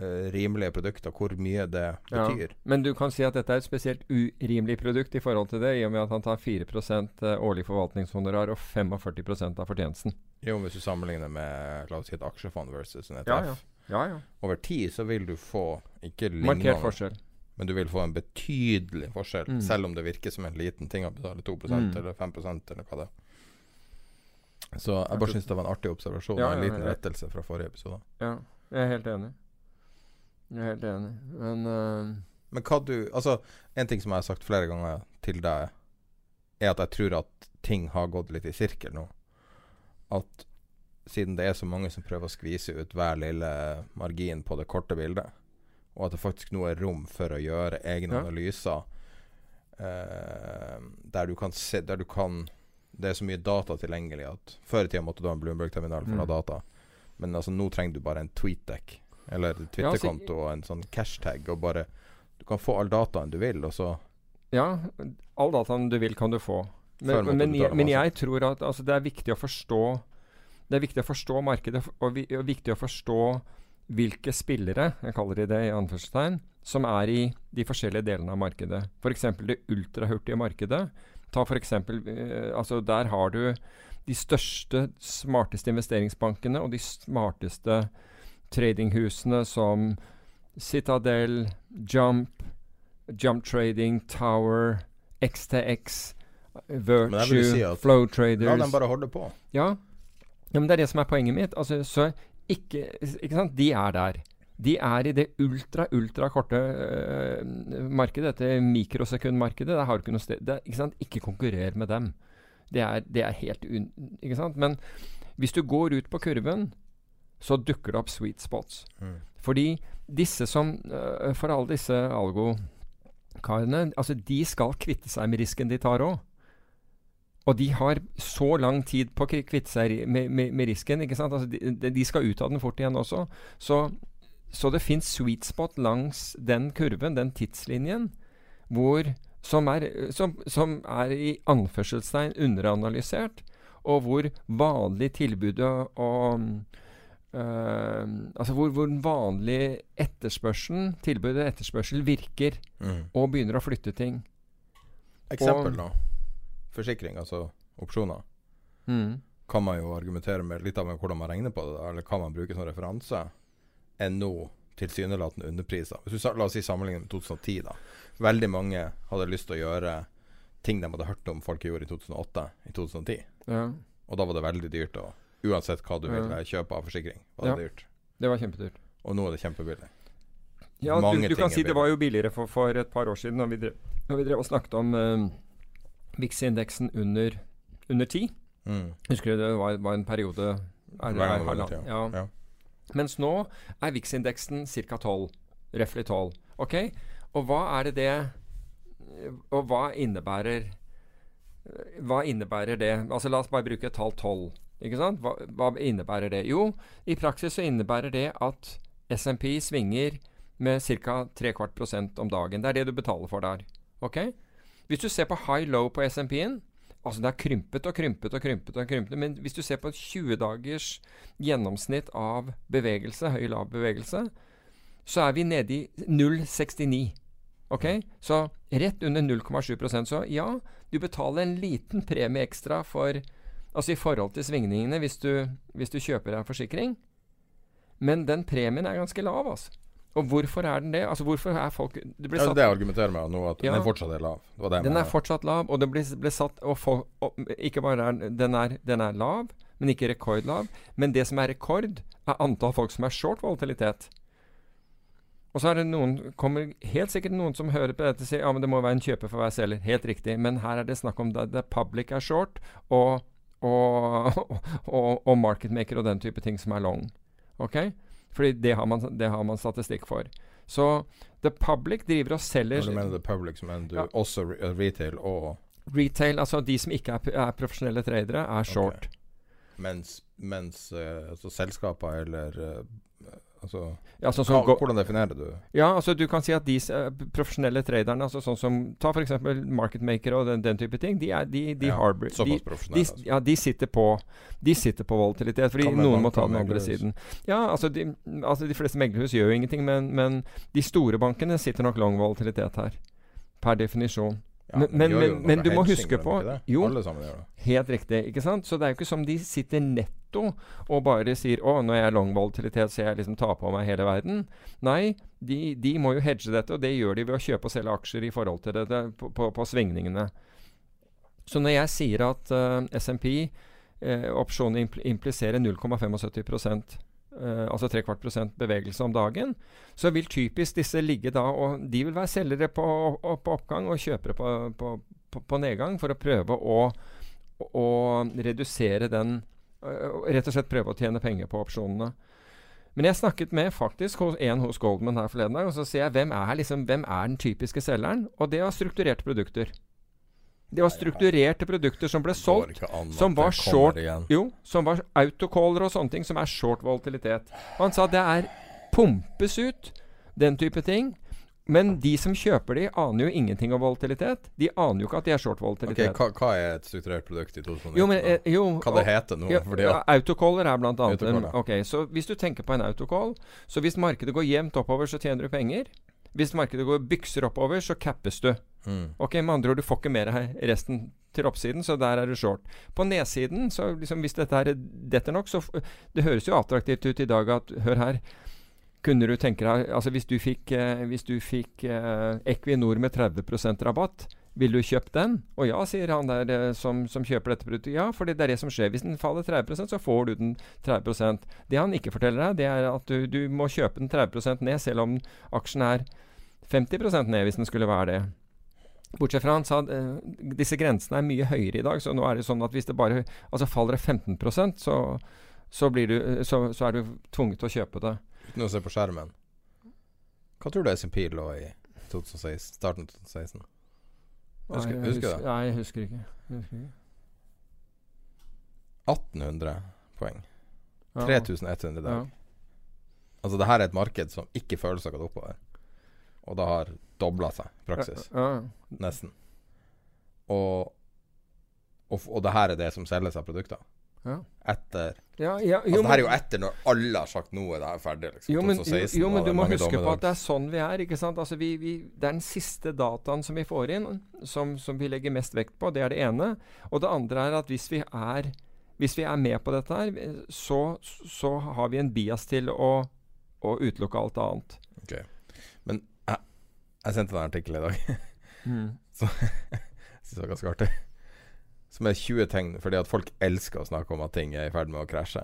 eh, rimelige produkter, hvor mye det Ja. betyr. Men du kan si at dette er et spesielt urimelig produkt i forhold til det, i og med at han tar 4 eh, årlig forvaltningshonorar og 45% av fortjenesten. Jo, hvis du sammenligner med la oss si et aksjefond versus en ETF. Ja, ja. Ja, ja. Over tid så vil du få ikke Markert lignende, forskjell. men du vil få en betydelig forskjell. Mm. Selv om det virker som en liten ting å betale 2 Mm. eller 5% eller hva det er. Så jeg bare syns det var en artig observasjon Ja, og en liten rettelse fra forrige episode. Ja, jeg er helt enig. Jeg er helt enig. Men uh, Men hva du Altså, en ting som jeg har sagt flere ganger til deg, er at jeg tror at ting har gått litt i sirkel nå. At siden det er så mange som prøver å skvise ut hver lille margin på det korte bildet, og at det faktisk nå er rom for å gjøre egne Ja. analyser eh, der du kan se Der du kan Det er så mye data tilgjengelig at før i tida måtte du ha en Bloomberg-terminal for å ha Mm. data, men altså nå trenger du bare en tweetdeck eller altså, Twitter-konto og en sånn cashtag, og bare Du kan få all dataen du vil, og så Ja, all dataen du vil, kan du få. Men, Men, men, jeg, men jeg tror at altså, det er viktig å forstå Det er viktig å forstå markedet, og, vi, og viktig å forstå hvilke spillere, jeg kaller de det i anførselstegn, som er i de forskjellige delene av markedet. F.eks. det ultrahurtige markedet. Ta for eksempel, eh, altså Der har du de største, smarteste investeringsbankene og de smarteste tradinghusene som Citadel, Jump, Jump Trading, Tower, XTX, Virtue, si Flow Traders La dem bare holde på. ja. Ja, men det er det som er poenget mitt. Altså, så ikke, ikke sant? De er der. De er i det ultra, ultra korte øh, markedet, dette mikrosekundmarkedet. Der har du ikke noe sted det er, ikke, sant? ikke konkurrer med dem. Det er, det er helt un... Ikke sant? Men Hvis du går ut på kurven, så dukker det opp sweet spots. Mm. Fordi disse som øh, For alle disse algokarene, altså de skal kvitte seg med risken de tar òg. Og de har så lang tid på å kvitte seg med, med, med risken. ikke sant? Altså de, de- skal ut av den fort igjen også. Så, så det fins sweet spot langs den kurven, den tidslinjen, hvor, som, er, som, som er i anførselstegn underanalysert, og hvor vanlig tilbudet og Uh, Altså hvor, hvor vanlig etterspørselen, tilbudet etterspørsel virker, Mm. og begynner å flytte ting. Eksempel, da. Forsikring, altså opsjoner. Mm. Kan man jo argumentere med litt av hvordan man regner på det, eller kan man bruke som referanse? NO tilsynelatende underpriser. Hvis du, la oss si sammenlignet med 2010, da. Veldig mange hadde lyst til å gjøre ting de hadde hørt om folk gjorde i 2008, i 2010. Ja, Og da var det veldig dyrt. Og uansett hva du ville kjøpe av forsikring, var det Ja. dyrt. det var kjempedyrt. Og nå er det kjempebillig. Ja, du, du kan si det var jo billigere for, for et par år siden, når vi drev, når vi drev og snakket om uh, VIX-indeksen under, under 10. Mm. Husker du det var, var en periode er, Hver gang det var halvann- under 10, ja. ja. Mens nå er VIX-indeksen ca. 12. Røftlig 12. Ok? Og hva er det det Og hva innebærer Hva innebærer det? Altså La oss bare bruke et tall 12. Ikke sant? Hva, hva innebærer det? Jo, i praksis så innebærer det at SMP svinger med ca. kvart prosent om dagen. Det er det du betaler for der. Ok? Hvis du ser på high-low på SMP-en Altså det er krympet og krympet og krympet. og krympet Men hvis du ser på et 20-dagers gjennomsnitt av bevegelse, høy-lav bevegelse, så er vi nede i 0,69. Ok? Så rett under 0,7% Så ja, du betaler en liten premie ekstra for Altså i forhold til svingningene hvis du, hvis du kjøper deg forsikring. Men den premien er ganske lav, altså. Og hvorfor er den det? Altså hvorfor er folk Det blir Ja, det jeg argumenterer med nå, at Ja. den fortsatt er lav. Det var det den er fortsatt lav, og det ble, ble satt og folk, og, Ikke bare er den- den er, den er lav, men ikke rekordlav. Men det som er rekord, er antall folk som er short volatilitet. Og så er det noen kommer helt sikkert noen som hører på dette og sier ja, men det må være en kjøper for hver selger. Helt riktig. Men her er det snakk om det public er short, og, og, og, og market maker og den type ting som er long. Ok? Fordi det har man, det har man statistikk for. Så the public driver og selger Når du mener the public, men du Ja. også re uh, retail og Retail, altså de som ikke er, er profesjonelle tradere, er short. Mens, mens uh, altså selskaper eller eh, Altså Ja, sånn hva, Hvordan definerer du ja, altså du kan si at de eh, profesjonelle traderne, altså sånn som Ta f.eks. market maker og den, den type ting. De, er, de, de Ja, harbor de, de, altså. Ja, de sitter på De sitter på volatilitet, fordi noen må ta den andre siden. Ja, altså de, altså de fleste meglerhus gjør jo ingenting, men, men de store bankene sitter nok lang volatilitet her. Per definisjon. Ja, men, men, men, men du må huske på? Jo. Helt riktig. ikke sant? Så det er jo ikke som de sitter netto og bare sier 'Å, når jeg er long volatilitet, så jeg liksom tar på meg hele verden'. Nei, de, de må jo hedge dette, og det gjør de ved å kjøpe og selge aksjer i forhold til dette på, på, på svingningene. Så når jeg sier at uh, SMP uh, opsjonen impl impliserer 0,75 Uh, altså trekvart prosent bevegelse om dagen, så vil typisk disse ligge da og De vil være selgere på, på oppgang og kjøpere på, på, på, nedgang for å prøve å, å redusere den uh, Rett og slett prøve å tjene penger på opsjonene. Men jeg snakket med faktisk hos, en hos Goldman her forleden dag, og så sier jeg hvem er, liksom, hvem er den typiske selgeren? Og det var strukturerte produkter. Det var strukturerte produkter som ble solgt, som var short. Jo, som var autocaller og sånne ting, som er short volatilitet. Og han sa det er pumpes ut, den type ting. Men de som kjøper de, aner jo ingenting om volatilitet. De aner jo ikke at de er short volatilitet. hva, hva er et strukturert produkt i 2019? jo, men, eh, jo, hva det heter nå? Jo, fordi ja, autocaller er blant annet en, Ok, Så hvis du tenker på en autocall Så hvis markedet går jevnt oppover, så tjener du penger. Hvis markedet går bykser oppover, så cappes du. mm, Ok, Med andre ord, du får ikke mer her resten til oppsiden, så der er du short. På nedsiden, så liksom hvis dette her detter nok, så Det høres jo attraktivt ut i dag at Hør her. Kunne du tenke deg Altså hvis du fikk, eh, hvis du fikk eh, Equinor med 30% rabatt, ville du kjøpe den? Og ja, sier han der eh, som, som kjøper dette produktet. Ja, for det er det som skjer. Hvis den faller 30% så får du den 30% Det han ikke forteller deg, det er at du, du må kjøpe den 30 ned, selv om aksjen er 50% ned, hvis den skulle være det. Bortsett fra han sa eh, disse grensene er mye høyere i dag, så nå er det sånn at hvis det bare altså faller det 15% så, så, blir du, eh, så, så er du tvunget til å kjøpe det. Uten å se på skjermen. Hva tror du SMP lå i 2016, starten av 2016? Husker, Nei, jeg husker du det? Nei, jeg husker ikke. Jeg husker ikke. 1800 poeng. Ja. 3100 i dag. Ja. Altså, det her er et marked som ikke føles å gått oppover. Og det har dobla seg i praksis. Ja, ja. Nesten. Og, og, og det her er det som selges av produkter. Ja. Etter Ja, ja, Altså, det her er jo etter når alle har sagt nå er det her ferdig. Liksom. Jo, men, 2016 jo, men du må huske på at det er sånn vi er. ikke sant? Altså, vi, vi, det er den siste dataen som vi får inn, som, som vi legger mest vekt på. Det er det ene. Og det andre er at hvis vi er, hvis vi er med på dette her, så, så har vi en bias til å, å utelukke alt annet. Ok. Men jeg, jeg sendte en artikkel i dag Mm. Så jeg synes var ganske artig. Som er 20 tegn fordi at folk elsker å snakke om at ting er i ferd med å krasje.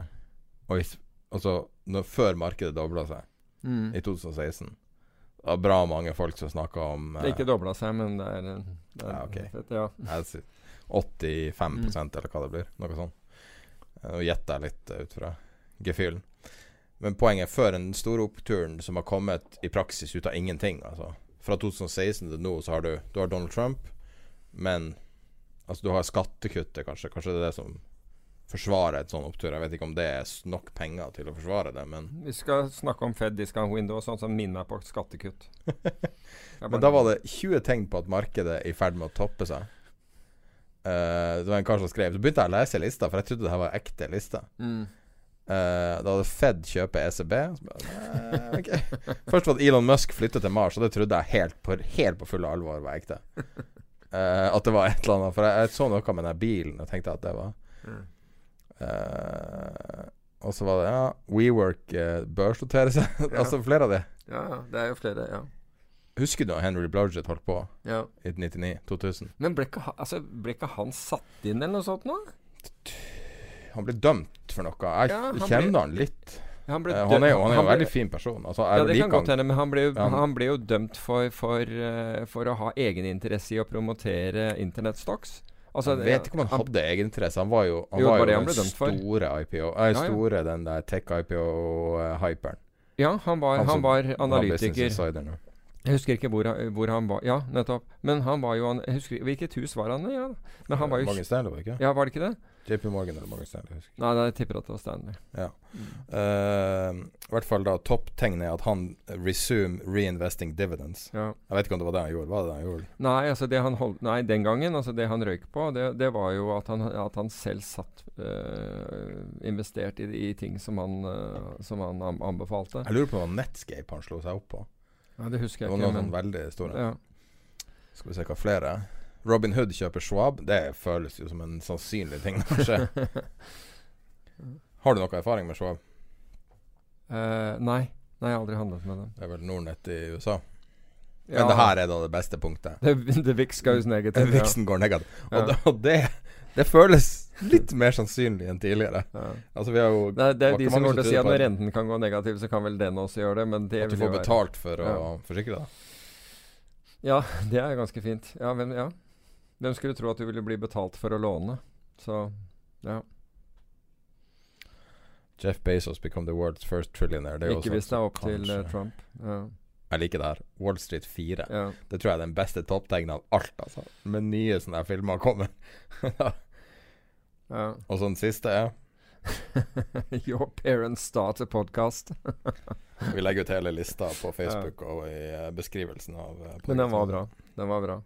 Og hvis, altså, når, før markedet dobla seg Mm. i 2016 Det var bra mange folk som snakka om Det er ikke dobla seg, men det er, det er Ja, ok. fett, ja. 85 mm. eller hva det blir. Noe sånt. Eh, Nå gjetter jeg litt eh, ut fra gefühlen. Men poenget før den store oppturen som har kommet i praksis ut av ingenting, altså Fra 2016 til nå så har du Du har Donald Trump, men Altså du har skattekuttet, kanskje. Kanskje det er det som forsvarer et sånn opptur. Jeg vet ikke om det er nok penger til å forsvare det, men Vi skal snakke om Fed discount window, sånn som minner meg på skattekutt. Men da var det 20 tegn på at markedet er i ferd med å toppe seg. Uh, det var en kar som skrev Så begynte jeg å lese lista, for jeg trodde det her var ekte lista. mm. Uh, da hadde Fed kjøpe ECB. Bare, okay. Først var det Elon Musk flyttet til Mars, og det trodde jeg helt på, helt på fulle alvor var ekte. Eh, at det var et eller annet For jeg, jeg så noe med den bilen og tenkte at det var Eh, Og så var det ja, WeWork uh, børsnoterer seg. altså flere av de. Ja, ja. Det er jo flere, ja. Husker du da Henry Blodgett holdt på ja. i 99-2000? Men ble ikke, han- altså, ble ikke han satt inn eller noe sånt nå? Han ble dømt for noe. Jeg Ja, han kjenner ble- han litt. Han, ble Eh, han er jo, han er jo en veldig fin person. Altså, Ja, det kan godt hende, men han ble jo, Ja. han ble jo dømt for, for, eh, for å ha egeninteresse i å promotere internettstocks. Altså, jeg vet ikke om han hadde egeninteresse. Han var jo, han Jo, var jo den store IPO eh, Ja. Store den der tech-IPO-hyperen. Ja, han var, han var analytiker. Jeg husker ikke hvor, han- hvor han var. Ja, nettopp. Men han var jo husker, Hvilket hus var han i? Ja. Men han var jo ikke? Ja, var det ikke det? JP Morgan eller Morgan Stanley. husker. Nei, nei, jeg tipper at det var Stanley. Ja. Eh, I hvert fall da topptegnet er at han resume reinvesting dividends. Ja. Jeg vet ikke om det var det han gjorde. Var det det han gjorde? Nei, altså det han holdt, nei, den gangen, altså det han røyk på, det, det var jo at han, at han selv satt uh, investert i, i ting som han, uh, som han anbefalte. Jeg lurer på om Netscape han slo seg opp på. Ja, Det husker Det var ikke. noen sånn Men, veldig store. ja. Skal vi se hva flere er. Robin Hood kjøper Schwab. Det føles jo som en sannsynlig ting å skjer. Har du noe erfaring med Schwab? Uh, nei. Nei, jeg har aldri handlet med dem. Det er vel Nordnett i USA. Ja, Men det her er da det beste punktet. Det, det VIX goes negative. ja. Vixen går negativt. Og, Ja. det, og det, det føles litt mer sannsynlig enn tidligere. Ja. Altså vi har jo er- det er de som går til å si at når renten kan gå negativ, så kan vel den også gjøre det. Men det At du får betalt for å forsikre deg. Ja, det er ganske fint. Ja, men ja. Hvem skulle tro at du ville bli betalt for å låne? Så ja. Jeff Bezos become the world's first trillionaire. Det er Ikke sånn hvis det er opp opp til uh, Trump. Ja. Jeg liker det her. Wall Street 4. ja. Det tror jeg er den beste topptegnet av alt, altså. Med nye sånne filmer kommer. ja. og så den siste er Your parents start a podcast. Vi legger ut hele lista på Facebook og i eh, beskrivelsen av eh, Men den var bra. Den var bra.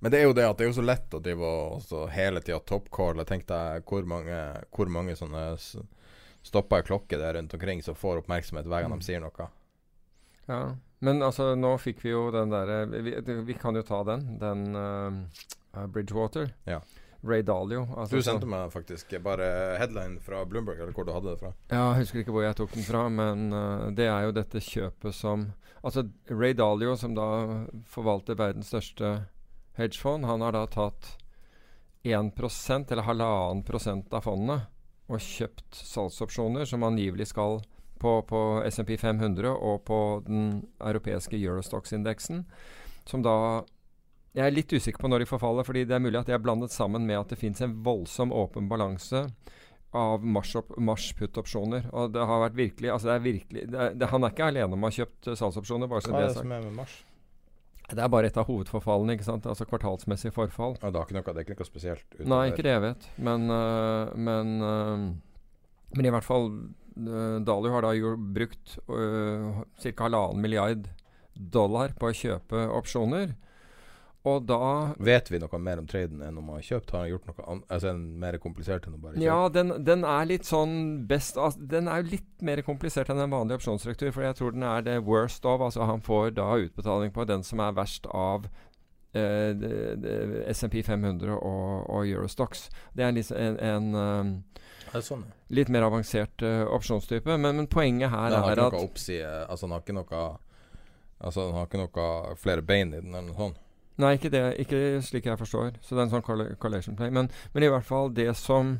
Men det er jo det at det er jo så lett å drive og så hele tida toppcalle. Tenk deg hvor mange, hvor mange sånne stopper i klokke det er rundt omkring som får oppmerksomhet hver gang Mm. de sier noe. Ja. Men altså, nå fikk vi jo den derre vi, vi kan jo ta den. Den uh, Bridgewater. Ja. Ray Dalio. Altså, Du sendte meg faktisk bare headline fra Bloomberg, eller hvor du hadde det fra. Ja, jeg husker ikke hvor jeg tok den fra, men uh, det er jo dette kjøpet som Altså Ray Dalio, som da forvalter verdens største hedgefond, han har da tatt 1% eller halvannen prosent av fondet og kjøpt salgsopsjoner som angivelig skal på, på SMP 500 og på den europeiske Eurostox-indeksen, som da jeg er litt usikker på når de forfaller, fordi det er mulig at de er blandet sammen med at det fins en voldsom åpen balanse av Mars-put-opsjoner. Og det har vært virkelig, altså det er virkelig det er, det, Han er ikke alene om å ha kjøpt salgsopsjoner. bare så Hva er det, det som er med Mars? Det er bare et av hovedforfallene. ikke sant? Altså kvartalsmessig forfall. Ja, det, er ikke noe, det er ikke noe spesielt? utover- Nei, ikke det jeg vet. Men, uh, men, uh, men i hvert fall uh, Dalio har da jo brukt uh, ca. halvannen milliard dollar på å kjøpe opsjoner. Og da Vet vi noe mer om traden enn om han har kjøpt? Har han gjort noe annet? altså, en mer komplisert enn å bare kjøpe? Ja, den, den er litt sånn best altså, Den er jo litt mer komplisert enn en vanlig opsjonsstruktur, for jeg tror den er det worst of. Altså han får da utbetaling på den som er verst av eh, SMP 500 og, og Eurostox. Det er liksom en, en um, sånn? litt mer avansert uh, opsjonstype. Men, men poenget her Men han har er ikke at noe oppside Altså, han har ikke noe Altså, han har ikke noe flere bein i den, eller noe sånt? Nei, ikke det. Ikke slik jeg forstår. Så det er en sånn colla- collation play. Men, men i hvert fall det som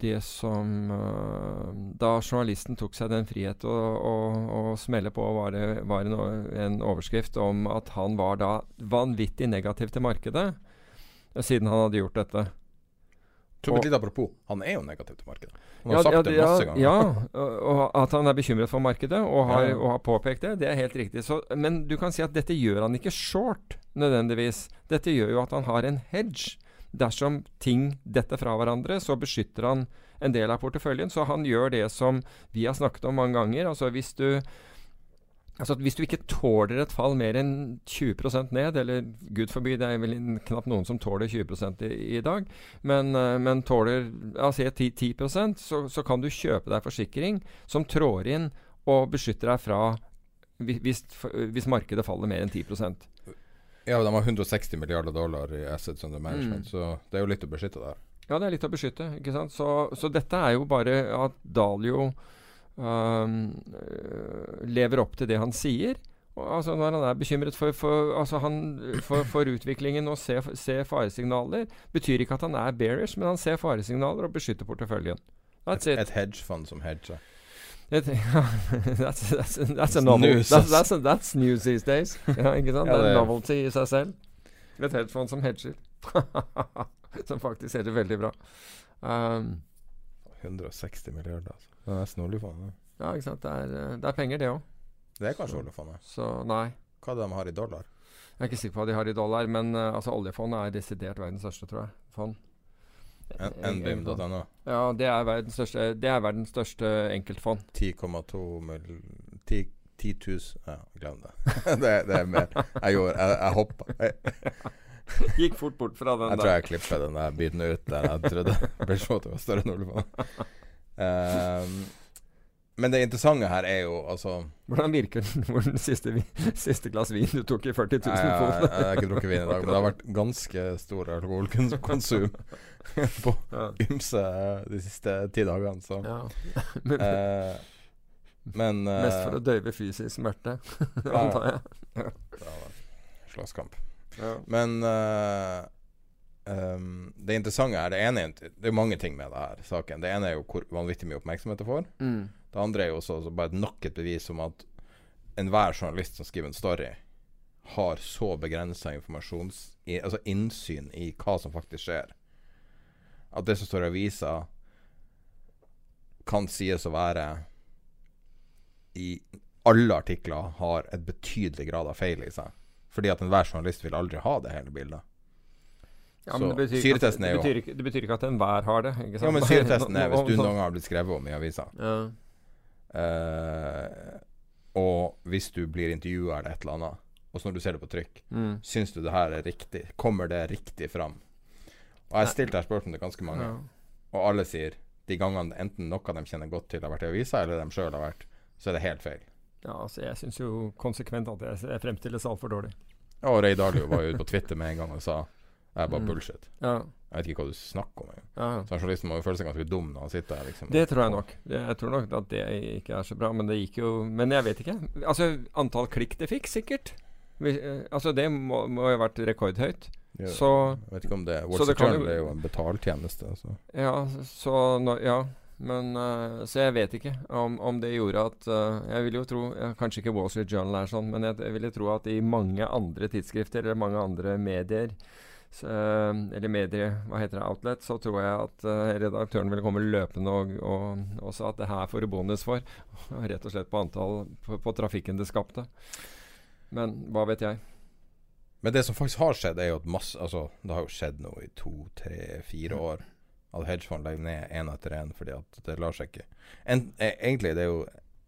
Det som uh, Da journalisten tok seg den frihet å, å, å smelle på, var, det, var en, en overskrift om at han var da vanvittig negativ til markedet, siden han hadde gjort dette. Tok et lite apropos. Han er jo negativ til markedet. Han har Ja, sagt ja, det masse ganger. Ja, og, at han er bekymret for markedet og har, ja. og har påpekt det, det er helt riktig. Så, men du kan si at dette gjør han ikke short, nødvendigvis. Dette gjør jo at han har en hedge. Dersom ting detter fra hverandre, så beskytter han en del av porteføljen. Så han gjør det som vi har snakket om mange ganger. Altså hvis du Altså at Hvis du ikke tåler et fall mer enn 20% ned, eller gud forby, det er vel knapt noen som tåler 20 i, i dag, men, eh, men tåler altså 10, 10 så, så kan du kjøpe deg forsikring som trår inn og beskytter deg fra hvis, hvis, markedet faller mer enn 10% Ja, de har 160 milliarder dollar i assets under management, Mm. så det er jo litt å beskytte der. Ja, det er litt å beskytte. ikke sant? Så, så dette er jo bare at Dalio lever opp til det han sier. Og, altså Når han er bekymret for, for, altså han, for, for utviklingen og ser, ser faresignaler, betyr ikke at han er bearish, men han ser faresignaler og beskytter porteføljen. That's Et, it. et hedgefond som hedger. Et, that's, that's, that's a novel. news, That's, that's, news these days. Ja, ikke sant? Ja, det er en er- novelty i seg selv. Et hedgefond som hedger. som faktisk hedger veldig bra. Um, 160 milliarder, altså. Det er nesten faen meg. ja, ikke sant. Det er, eh, det er penger, det òg. Det er kanskje oljefondet. Så nei. Hva er det de har i dollar? Jeg er ikke sikker på hva de har i dollar, men uh, altså oljefondet er desidert verdens største, tror jeg. Fond. En- Eh, NBIM.no. Ja, det er verdens største, det er verdens største enkeltfond. 10,2 mill... 10 10 000 Ja, glem det. det, det er mer. Jeg gjorde Jeg, jeg hoppa. Gikk fort bort fra den jeg tror jeg klipper den der biten ut der jeg trodde Bridgewater var større enn oljefondet. Um, men det interessante her er jo altså Hvordan virker den, den siste, siste glass vin du tok i 40 000 Jeg, jeg, fot? jeg har ikke drukket vin i dag, men det har vært ganske stor alkoholkonsum på ymse de siste ti dagene, så Ja. Men, eh, Men eh, mest for å døyve fysisk smerte, ja. antar jeg. det har vært slåsskamp. Ja. Men eh, ehm, det interessante er Det ene Det er mange ting med det her saken. Det ene er jo hvor vanvittig mye oppmerksomhet det får. Mm. Det andre er jo også også bare nok et bevis om at enhver journalist som skriver en story, har så begrensa informasjons... I, altså innsyn i hva som faktisk skjer. At det som står i avisa, kan sies å være I alle artikler har et betydelig grad av feil i seg. Fordi at enhver journalist vil aldri ha det hele bildet. Ja, men det betyr, at, syretesten er det, betyr ikke, det betyr ikke at enhver har det. Ikke sant? Ja, men syretesten er hvis du noen gang har blitt skrevet om i avisa. ja. Uh, og hvis du blir intervjua eller et eller annet, og så når du ser det på trykk, Mm. syns du det her er riktig? Kommer det riktig fram? Og jeg har stilt dette spørsmålet til ganske mange, Ja. og alle sier de gangene enten noe de kjenner godt til har vært i avisa, eller de sjøl har vært, så er det helt feil. ja, altså jeg syns jo konsekvent at jeg fremstilles altfor dårlig. Og Ray Dalio var jo ute på Twitter med en gang og sa det er bare Mm. bullshit. Ja, Jeg vet ikke hva du snakker om engang. ja. Så journalisten må jo føle seg ganske dum når han sitter der, liksom. Det tror jeg nok. Det, jeg tror nok at det ikke er så bra, men det gikk jo Men jeg vet ikke. Altså, antall klikk det fikk, sikkert. Vi, eh, altså, det må, må jo ha vært rekordhøyt. Ja, Så Jeg vet ikke om det det Street Journal er jo en betaltjeneste. Så. Ja, så no, Ja. Men, uh, så jeg vet ikke om, om det gjorde at uh, Jeg vil jo tro ja, Kanskje ikke Wall Street Journal er sånn, men jeg, jeg vil jo tro at i mange andre tidsskrifter eller mange andre medier så, uh, eller medie, hva heter det, outlet, så tror jeg at redaktøren ville komme løpende og, og, og sa at det her får du bonus for. Rett og slett på antall på, på trafikken det skapte. Men hva vet jeg. Men det som faktisk har skjedd, er jo at masse Altså, det har jo skjedd noe i to, tre, fire år at hedgefond legger ned én etter én fordi at det lar seg ikke en, e, Egentlig det er jo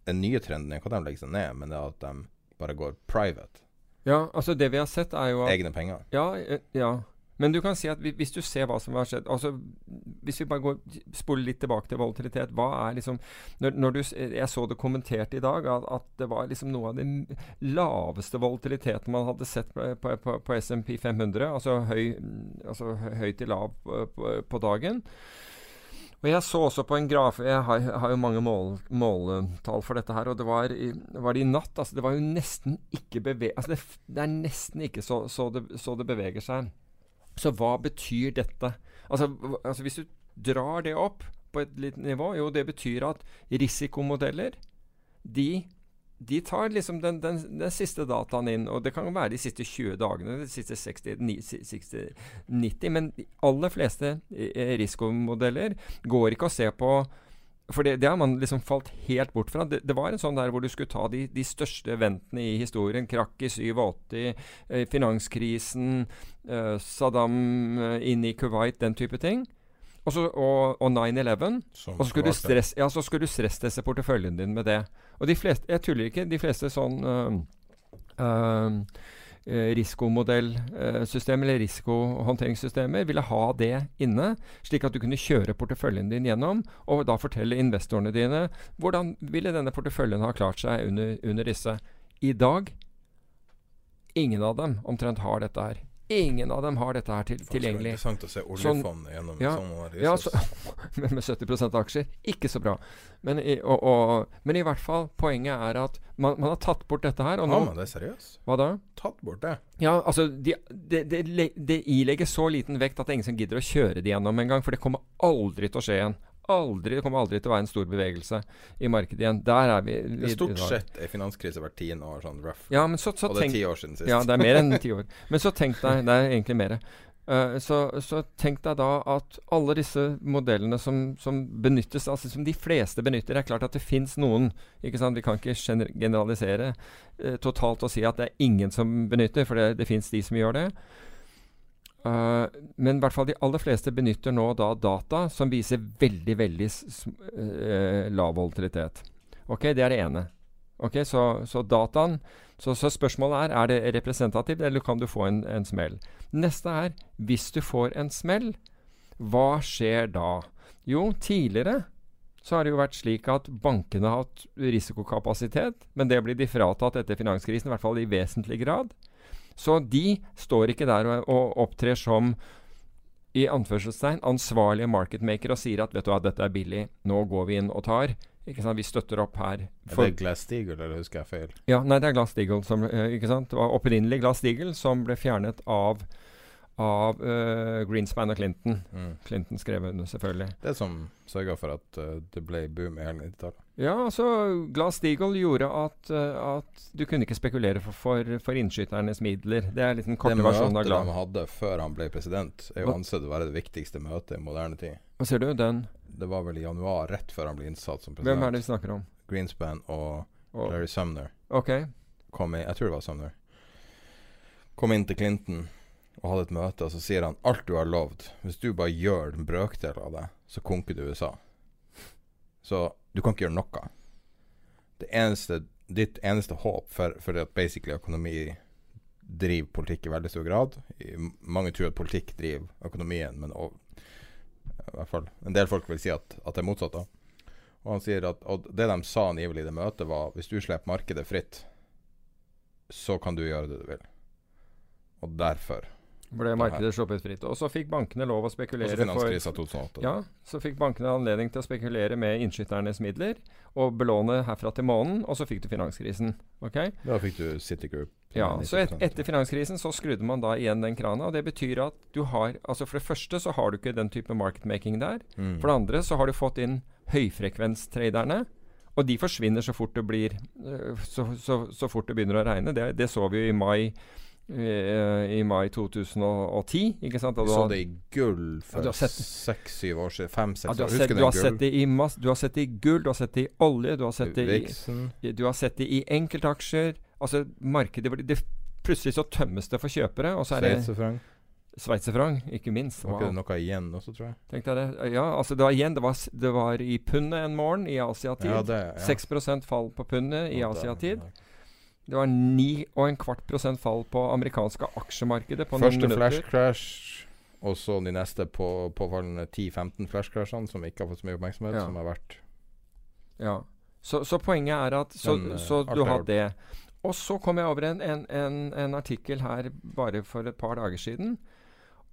den nye trenden er at de legger seg ned, men det er at de bare går private. Ja, altså det vi har sett er jo at Egne penger. Ja, e, ja. Men du kan si at hvis du ser hva som har skjedd altså Hvis vi bare går, spoler litt tilbake til volatilitet hva er liksom når, når du, Jeg så det kommentert i dag, at, at, det var liksom noe av den laveste volatiliteten man hadde sett på, på, på, på SMP 500. Altså høy, altså høy til lav på, dagen. Og Jeg så også på en graf Jeg har, har jo mange mål, måltall for dette her. Og det var i, var det i natt. altså Det var jo nesten ikke beve... Altså det, det, er nesten ikke så, så, det, så det beveger seg. Så hva betyr dette? Altså, altså Hvis du drar det opp på et lite nivå, jo, det betyr at risikomodeller de, de tar liksom den, den, den, siste dataen inn, og det kan være de siste 20 dagene, de siste 60, 60 90, men de aller fleste eh, risikomodeller går ikke å se på for det, det, har man liksom falt helt bort fra. Det, det, var en sånn der hvor du skulle ta de, de største eventene i historien. Krakk i 87, eh, finanskrisen, eh, Saddam eh, inn i Kuwait, den type ting. Også, og, og 9-11. Og så skulle, stress, ja, så skulle du stressteste porteføljen din med det. Og de fleste, jeg tuller ikke, de fleste sånn øh, Eh, risikomodellsystem eller risikohåndteringssystemer ville ha det inne, slik at du kunne kjøre porteføljen din gjennom, og da fortelle investorene dine hvordan ville denne porteføljen ha klart seg under, under disse. I dag ingen av dem omtrent har dette her. Ingen av dem har dette her til, tilgjengelig. Er interessant å se oljefondet sånn, gjennom ja, sånn ja, så, med 70% aksjer. Ikke så bra. Men i, og, og, men i, hvert fall, poenget er at man, man har tatt bort dette her. Og nå, ja, men det er seriøst? Hva da? Tatt bort det? Ja, altså Det de, de, de ilegger så liten vekt at det er ingen som gidder å kjøre det gjennom engang. For det kommer aldri til å skje igjen aldri, det kommer aldri til å være en stor bevegelse i markedet igjen. Der er vi. det er stort sett er finanskrise hvert tiende år, sånn rough. Ja, men så, så og det er ti år siden sist. Ja, det er mer enn ti år. Men så tenk deg Det er egentlig mer. Uh, så, så, tenk deg da at alle disse modellene som, som, benyttes, altså som de fleste benytter Det er klart at det fins noen. ikke sant? Vi kan ikke generalisere uh, totalt og si at det er ingen som benytter, for det, det fins de som gjør det. Uh, men i hvert fall de aller fleste benytter nå da data som viser veldig, veldig uh, lav volatilitet. Ok, Det er det ene. Ok, Så, så dataen så, så, spørsmålet er er det representativt, eller kan du få en, en smell. Neste er hvis du får en smell, hva skjer da? Jo, tidligere så har det jo vært slik at bankene har hatt risikokapasitet, men det blir de fratatt etter finanskrisen, i hvert fall i vesentlig grad. Så de står ikke der og, og opptrer som i anførselstegn ansvarlige marketmakere og sier at vet du hva, dette er billig, nå går vi inn og tar. Ikke sant? Vi støtter opp her. For, er det Glass-Steagall, eller husker jeg feil? Ja, nei, det er Glass-Steagall som eh, ikke sant? Det var opprinnelig Glass-Steagall som ble fjernet av av uh, Greenspan og Clinton. Mm. Clinton skrev under, selvfølgelig. Det som sørga for at uh, det ble boom i hele 90-tallet? Ja, altså Glass-Steagall gjorde at, uh, at, du kunne ikke spekulere for, for, for innskyternes midler. Det er litt den korte versjonen av Glass. Det møtet de hadde før han ble president, er jo ansett å være det viktigste møtet i moderne tid. Hva ser du? Den? Det var vel i januar, rett før han ble innsatt som president. Hvem er det vi snakker om? Greenspan og, og Larry Sumner. Ok Kom i, jeg tror det var Sumner. Kom inn til Clinton og hadde et møte, og så sier han alt du har lovd, hvis du bare gjør en brøkdel av det, så konker du USA. Så du kan ikke gjøre noe. Det eneste, ditt eneste håp for, for at basically økonomi driver politikk i veldig stor grad I, Mange tror at politikk driver økonomien, men og, i hvert fall en del folk vil si at, at det er motsatt. da og han sier at og det de sa angivelig i det møtet, var hvis du slipper markedet fritt, så kan du gjøre det du vil. Og derfor ble markedet sluppet fritt. Og så fikk bankene lov å spekulere finanskrisa 2008. Ja, så fikk bankene anledning til å spekulere med innskytternes midler og belåne herfra til månen, og så fikk du finanskrisen. Ok? Da fikk du Citigroup. Ja, så et, etter finanskrisen så skrudde man da igjen den krana, og det betyr at du har Altså for det første så har du ikke den type marketmaking der. Mm. For det andre så har du fått inn høyfrekvenstraderne. Og de forsvinner så fort det blir øh, så, så, så fort det begynner å regne. Det, det så vi jo i mai øh, i mai 2010. Ikke sant? Da så det i gull for du seks-syv år siden. Fem-seks du, år. har sett, du, har sett det i mass, du har sett det i gull, du har sett det i olje, du har sett det i Du har sett det i enkeltaksjer. Altså, markedet det, Plutselig så tømmes det for kjøpere, og så er det Sveitserfranc. Ikke minst. Var ikke det noe igjen også, tror jeg? Tenkte jeg det. Ja, altså det var igjen Det var, det var i pundet en morgen i Asiatid. Ja, det, ja. 6 fall på pundet i Ja, det- var 9 og en kvart prosent fall på amerikanske aksjemarkedet på Første flash crash, og så de neste på, påfallende 10-15 flash crashene som ikke har fått så mye oppmerksomhet, Ja. som har vært Ja. Så, så poenget er at Så, Men, eh, så du har det. Og så kom jeg over en, en, en, en artikkel her bare for et par dager siden.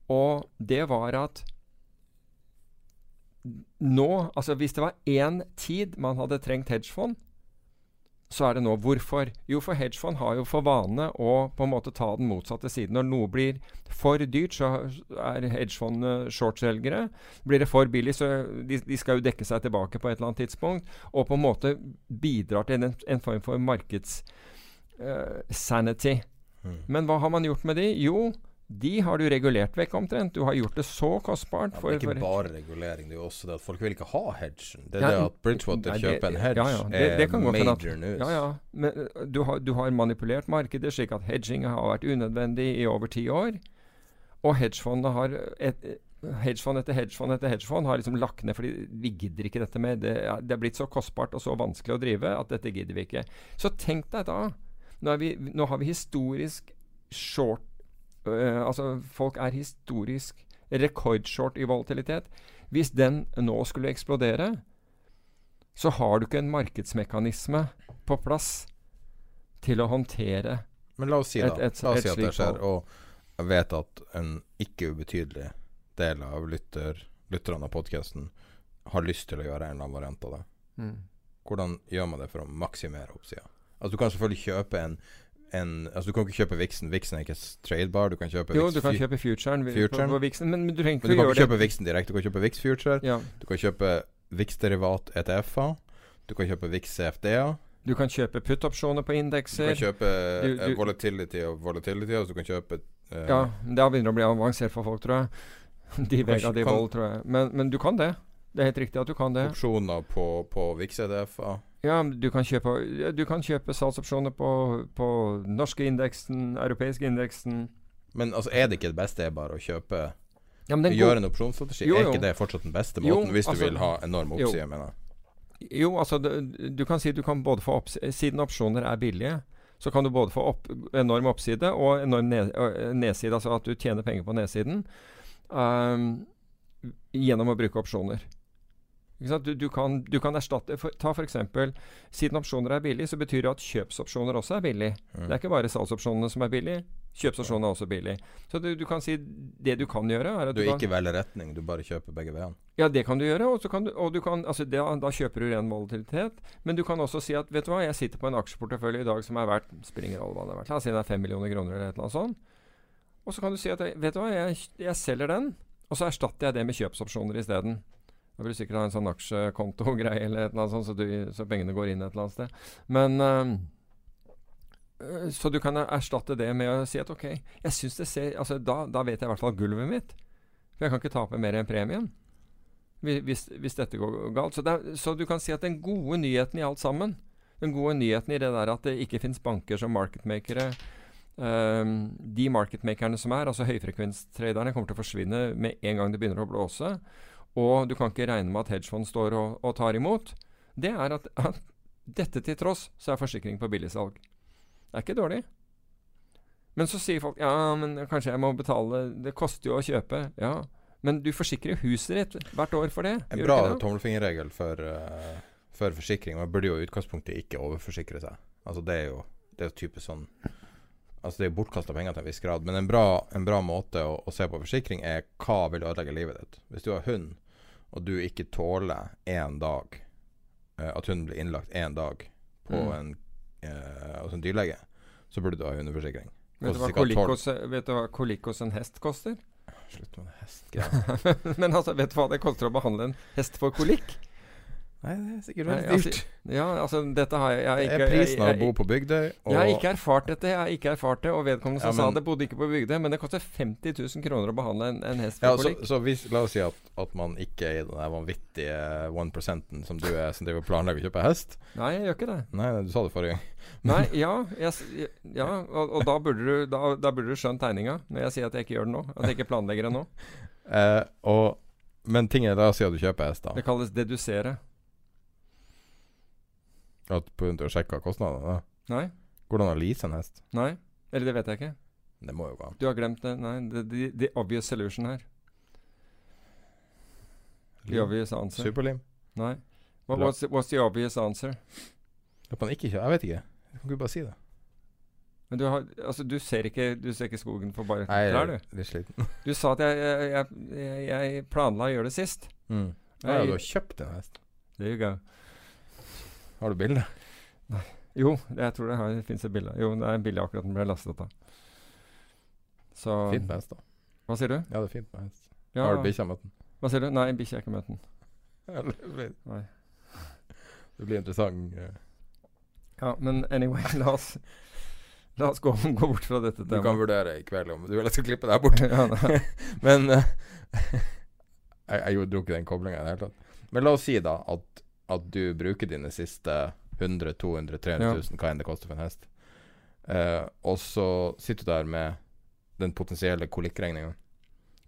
Og det var at nå Altså hvis det var én tid man hadde trengt hedgefond, så er det nå. Hvorfor? Jo, for hedgefond har jo for vane å på en måte ta den motsatte siden. Når noe blir for dyrt, så er hedgefondene shortselgere. Blir det for billig, så de, de skal jo dekke seg tilbake på et eller annet tidspunkt. Og på en måte bidrar til en, en form for markeds Uh, sanity. Mm. Men hva har man gjort med de? Jo, de har du regulert vekk omtrent. Du har gjort det så kostbart. ja, Det er for- ikke bare regulering, det er jo også det at folk vil ikke ha hedgen. Det er Ja, det at Bridgewater nei, kjøper en hedge, ja, ja, det- det er at- major news. Ja, ja. Men du har, du har manipulert markedet slik at hedging har vært unødvendig i over ti år. Og hedgefondet har et, Hedgefond etter hedgefond etter hedgefond har liksom lagt ned fordi vi gidder ikke dette mer. Det, det er blitt så kostbart og så vanskelig å drive at dette gidder vi ikke. Så tenk deg da. Nå, vi, nå har vi historisk short øh, Altså folk er historisk rekordshort i volatilitet. Hvis den nå skulle eksplodere, så har du ikke en markedsmekanisme på plass til å håndtere Men la oss si, Et- da. et- la oss et si at det skjer. Og jeg vet at en ikke ubetydelig del av lytter, lytterne av podkasten har lyst til å gjøre en eller annen variant av det. Mm. Hvordan gjør man det for å maksimere oppsida? Altså, du kan selvfølgelig kjøpe en, en Altså, du kan ikke kjøpe Vixen. Vixen er ikke tradebar. Du kan kjøpe Jo, Vix du kan kjøpe futuren, Futuren. På, Vixen, men, men du trenger Men du kan ikke kjøpe det. Vixen direkte. Du kan kjøpe Vix Future. Ja, Du kan kjøpe Vix-derivat ETF-er. Du kan kjøpe Vix CFD-er. du kan kjøpe put-opsjoner på indekser. Du kan kjøpe Du- eh, du- volatility og volatility. Altså du kan kjøpe uh, Ja, det begynner å bli avansert for folk, tror jeg. De Vega, de Vold, tror jeg. Men, men du kan det. Det er helt riktig at du kan det. opsjoner på, på VIX-EDF-er? Ja, du kan kjøpe, du kan kjøpe salgsopsjoner på, på norske indeksen, europeiske indeksen Men altså, er det ikke det beste er bare å kjøpe ja, men Gjøre en opsjonsstrategi? Jo, Er ikke det fortsatt den beste Jo, måten, hvis altså- du vil ha enorm jo. oppside, mener jeg? Jo, altså du kan si du kan både få oppside Siden opsjoner er billige, så kan du både få opp, enorm oppside og enorm ned, nedside. Altså at du tjener penger på nedsiden um, gjennom å bruke opsjoner. Du, du, kan, du kan erstatte for, Ta f.eks. Siden opsjoner er billig, så betyr det at kjøpsopsjoner også er billig. Mm. Det er ikke bare salgsopsjonene som er billig. Kjøpsopsjonene er også billig. Så du, du kan si det du kan gjøre, er at Du du, kan ikke velger retning, du bare kjøper begge veiene. ja, det kan du gjøre. Og, så kan du, og du kan, altså det, da kjøper du ren volatilitet. Men du kan også si at vet du hva, jeg sitter på en aksjeportefølje i dag som er verdt springer alle hva det er verdt. La oss si det er 5 millioner kroner eller et eller annet sånt. Og så kan du si at vet du hva, jeg, jeg selger den, og så erstatter jeg det med kjøpsopsjoner isteden. Da vil du sikkert ha en sånn aksjekonto-greie eller et eller annet sånt, så, så pengene går inn et eller annet sted. Men øh, Så du kan erstatte det med å si at ok, jeg syns det ser altså da, da vet jeg i hvert fall gulvet mitt. For jeg kan ikke tape mer enn premien hvis, hvis dette går galt. Så, er, så du kan si at den gode nyheten i alt sammen Den gode nyheten i det der at det ikke fins banker som marketmakere Um, De marketmakerne som er, altså høyfrekvenstraderne, kommer til å forsvinne med en gang det begynner å blåse. Og du kan ikke regne med at hedgefond står og, og tar imot. Det er at, at dette til tross, så er forsikring på billigsalg. Det er ikke dårlig. Men så sier folk ja, men kanskje jeg må betale Det koster jo å kjøpe. Ja, men du forsikrer huset ditt hvert år for det. En bra tommelfingerregel for, uh, for forsikring. Man burde jo i utgangspunktet ikke overforsikre seg. Altså Det er jo Det er jo typisk sånn Altså Det er bortkasta penger til en viss grad. Men en bra, en bra måte å, å se på forsikring er hva vil ødelegge livet ditt. Hvis du har hund, og du ikke tåler én dag eh, At hunden blir innlagt én dag på Mm. en eh, altså en dyrlege, så burde du ha hundeforsikring. Vet du, hva Koster sikkert kolikk 12. hos, vet du hva kolikk hos en hest koster? Slutt med hest. Men altså, vet du hva det koster å behandle en hest for kolikk? Nei, det er sikkert veldig dyrt. altså, ja, altså dette har jeg, jeg har Det er prisen av å bo på Bygdøy. Og jeg har ikke erfart dette. Jeg har ikke erfart det Og vedkommende som Ja, men- sa det, bodde ikke på Bygdøy. Men det koster 50 000 kroner å behandle en, en hest ja, så, så hvis, La oss si at, at man ikke er i den der vanvittige one percenten som du er, som driver og planlegger å kjøpe hest. Nei, jeg gjør ikke det. Nei, du sa det forrige gang. Nei, ja, jeg, ja og, og da, burde du, da, da burde du skjønt tegninga når jeg sier at jeg ikke gjør det nå. At jeg ikke planlegger det nå. Eh, og, men ting er, da sier du kjøper hest, da. Det kalles dedusere. At av å sjekke kostnadene. Nei? Hvordan har å lease en hest? Nei? Eller det vet jeg ikke. Det må jo gå an. Du har glemt det. Nei, the, the, the obvious solution her. The obvious answer. Superlim? Nei. What, what's, the, what's the obvious answer? Jeg vet ikke. Jeg kan ikke bare si det. Men du har Altså, du ser ikke, du ser ikke skogen for bare Nei, klær, du. litt sliten. Du sa at jeg, jeg, jeg, jeg planla å gjøre det sist. Mm. Ja, ja, du har kjøpt en hest. There you go. Har du bilde? Jo, jeg tror det, det fins et bilde. Jo, det er et bilde akkurat den ble lastet av. Så Fint med hest, da. Hva sier du? Ja, det er fint med hest. Ja, Har du bikkja møtt den? Hva sier du? Nei, bikkja har ikke møtt den. Nei. Det blir interessant. eh. Ja, men anyway, la oss La oss gå, gå bort fra dette temaet. Du kan vurdere i kveld om du vil jeg skal klippe deg bort. Ja, nei. Men uh, Jeg, jeg gjorde- dro ikke den koblinga i det hele tatt. Men la oss si da at, at du bruker dine siste 100 200 300 Ja. hva enn det koster for en hest, uh, og så sitter du der med den potensielle kolikkregninga.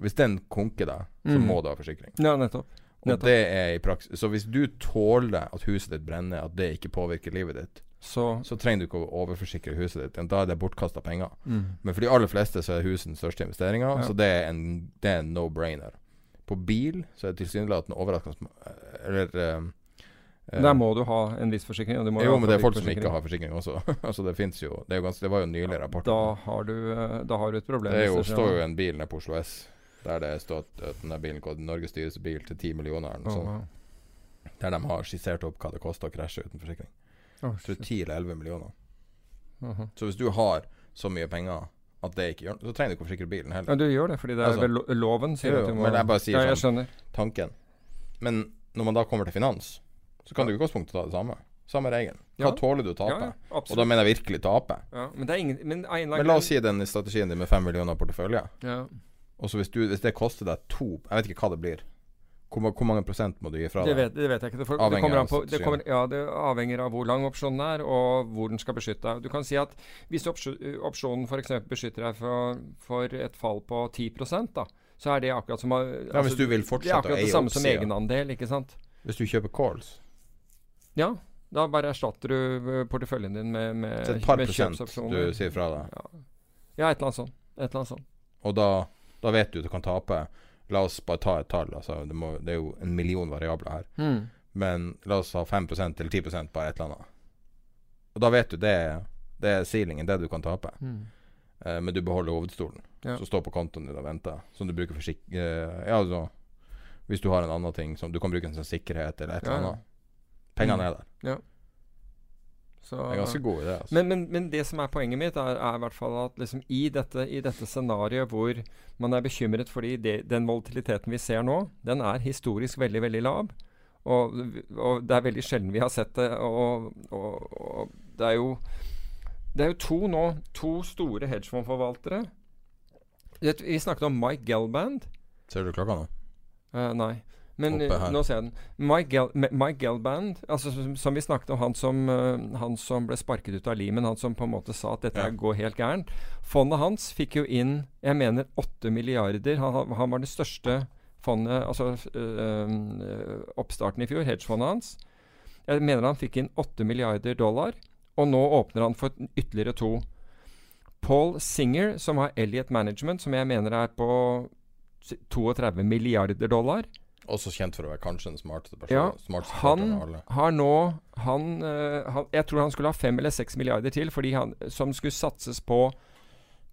Hvis den konker deg, så Mm. må du ha forsikring. Ja, nettopp. Og det er i praksis Så hvis du tåler at huset ditt brenner, at det ikke påvirker livet ditt, Så så trenger du ikke å overforsikre huset ditt. Da er det bortkasta penger. mm. Men for de aller fleste så er huset den største investeringa, Ja. så det er en, en no-brainer. På bil så er det tilsynelatende overraskende sm- Eller eh, eh, Der må du ha en viss forsikring. Jo, men det er folk som ikke har forsikring også. altså Det fins jo Det, ganske, det var jo nylig rapport. Da har du, eh, da har du et problem. det jo, står jo en bil nede på Oslo S der det står at, denne bilen går Norges dyreste bil til 10 millioner. Eller noe Å, sånt. wow. Der de har skissert opp hva det koster å krasje uten forsikring. Oh, tror 10 eller 11 millioner. aha. Så hvis du har så mye penger at det ikke gjør noe, så trenger du ikke å forsikre bilen heller. Ja, du gjør det, fordi det er Altså, vel lo loven sier jo, at du må men jeg bare sier Ja, jeg sånn. tanken. Men når man da kommer til finans, så kan du i utgangspunktet ta det samme. Samme regelen. Hva Ja. tåler du å tape? ja, og da mener jeg virkelig tape. Ja, men det ingen Men, Men la oss si den strategien din med 5 millioner portefølje. ja. Og så hvis, hvis det koster deg to Jeg vet ikke hva det blir. Hvor, hvor mange prosent må du gi fra Det deg? vet, det vet jeg ikke. Det, for, det, Avhenger an på, det, kommer, ja, det avhenger av hvor lang opsjonen er, og hvor den skal beskytte deg. Du kan si at hvis opsjo- opsjonen f.eks. beskytter deg for, for et fall på 10 da, så er det akkurat som altså, Ja, hvis altså, du vil Det er akkurat det eie samme som egenandel, ikke sant? Hvis du kjøper calls, Ja. Da bare erstatter du eh, porteføljen din med, med, så et par med prosent du sier fra deg. Ja. ja, et eller annet sånt. Et eller annet sånt. Og da, da vet du at du kan tape. La oss bare ta et tall. Altså, det, må, det er jo en million variabler her. Mm. Men la oss ha 5 eller 10 bare et eller annet. Og da vet du det, det er ceilingen, det du kan tape. Mm. Eh, men du beholder hovedstolen, Ja. som står på kontoen din og venter. Som du bruker for sikkerhet Eh, ja, altså Hvis du har en annen ting som du kan bruke en sånn sikkerhet eller et eller eller ja. Pengene Mm. er der. Så, Det er ganske god idé. Altså. Men, men, men det som er poenget mitt, er, er i hvert fall at liksom i dette, i dette scenarioet hvor man er bekymret fordi det, den volatiliteten vi ser nå, den er historisk veldig, veldig lav. Og, og det er veldig sjelden vi har sett det. Og, og, og det er jo Det er jo to nå, to store hedgefondforvaltere. Vi snakket om Mike Gelband. Ser du klokka nå? Uh, nei. Men nå ser jeg den. Mike, Gel Mike Gelband, altså, som, som vi snakket om, han som, uh, han som ble sparket ut av limen, han som på en måte sa at dette Ja. går helt gærent. Fondet hans fikk jo inn, jeg mener, 8 milliarder. Han, han- var det største fondet, altså uh, oppstarten i fjor, hedgefondet hans. Jeg mener han fikk inn 8 milliarder dollar, og nå åpner han for ytterligere to. Paul Singer, som har Elliot Management, som jeg mener er på 32 milliarder dollar. Også kjent for å være kanskje den smarteste Ja, personen. smarteste han alle. har nå han, eh, han, Jeg tror han skulle ha fem eller seks milliarder til, fordi han, som skulle satses på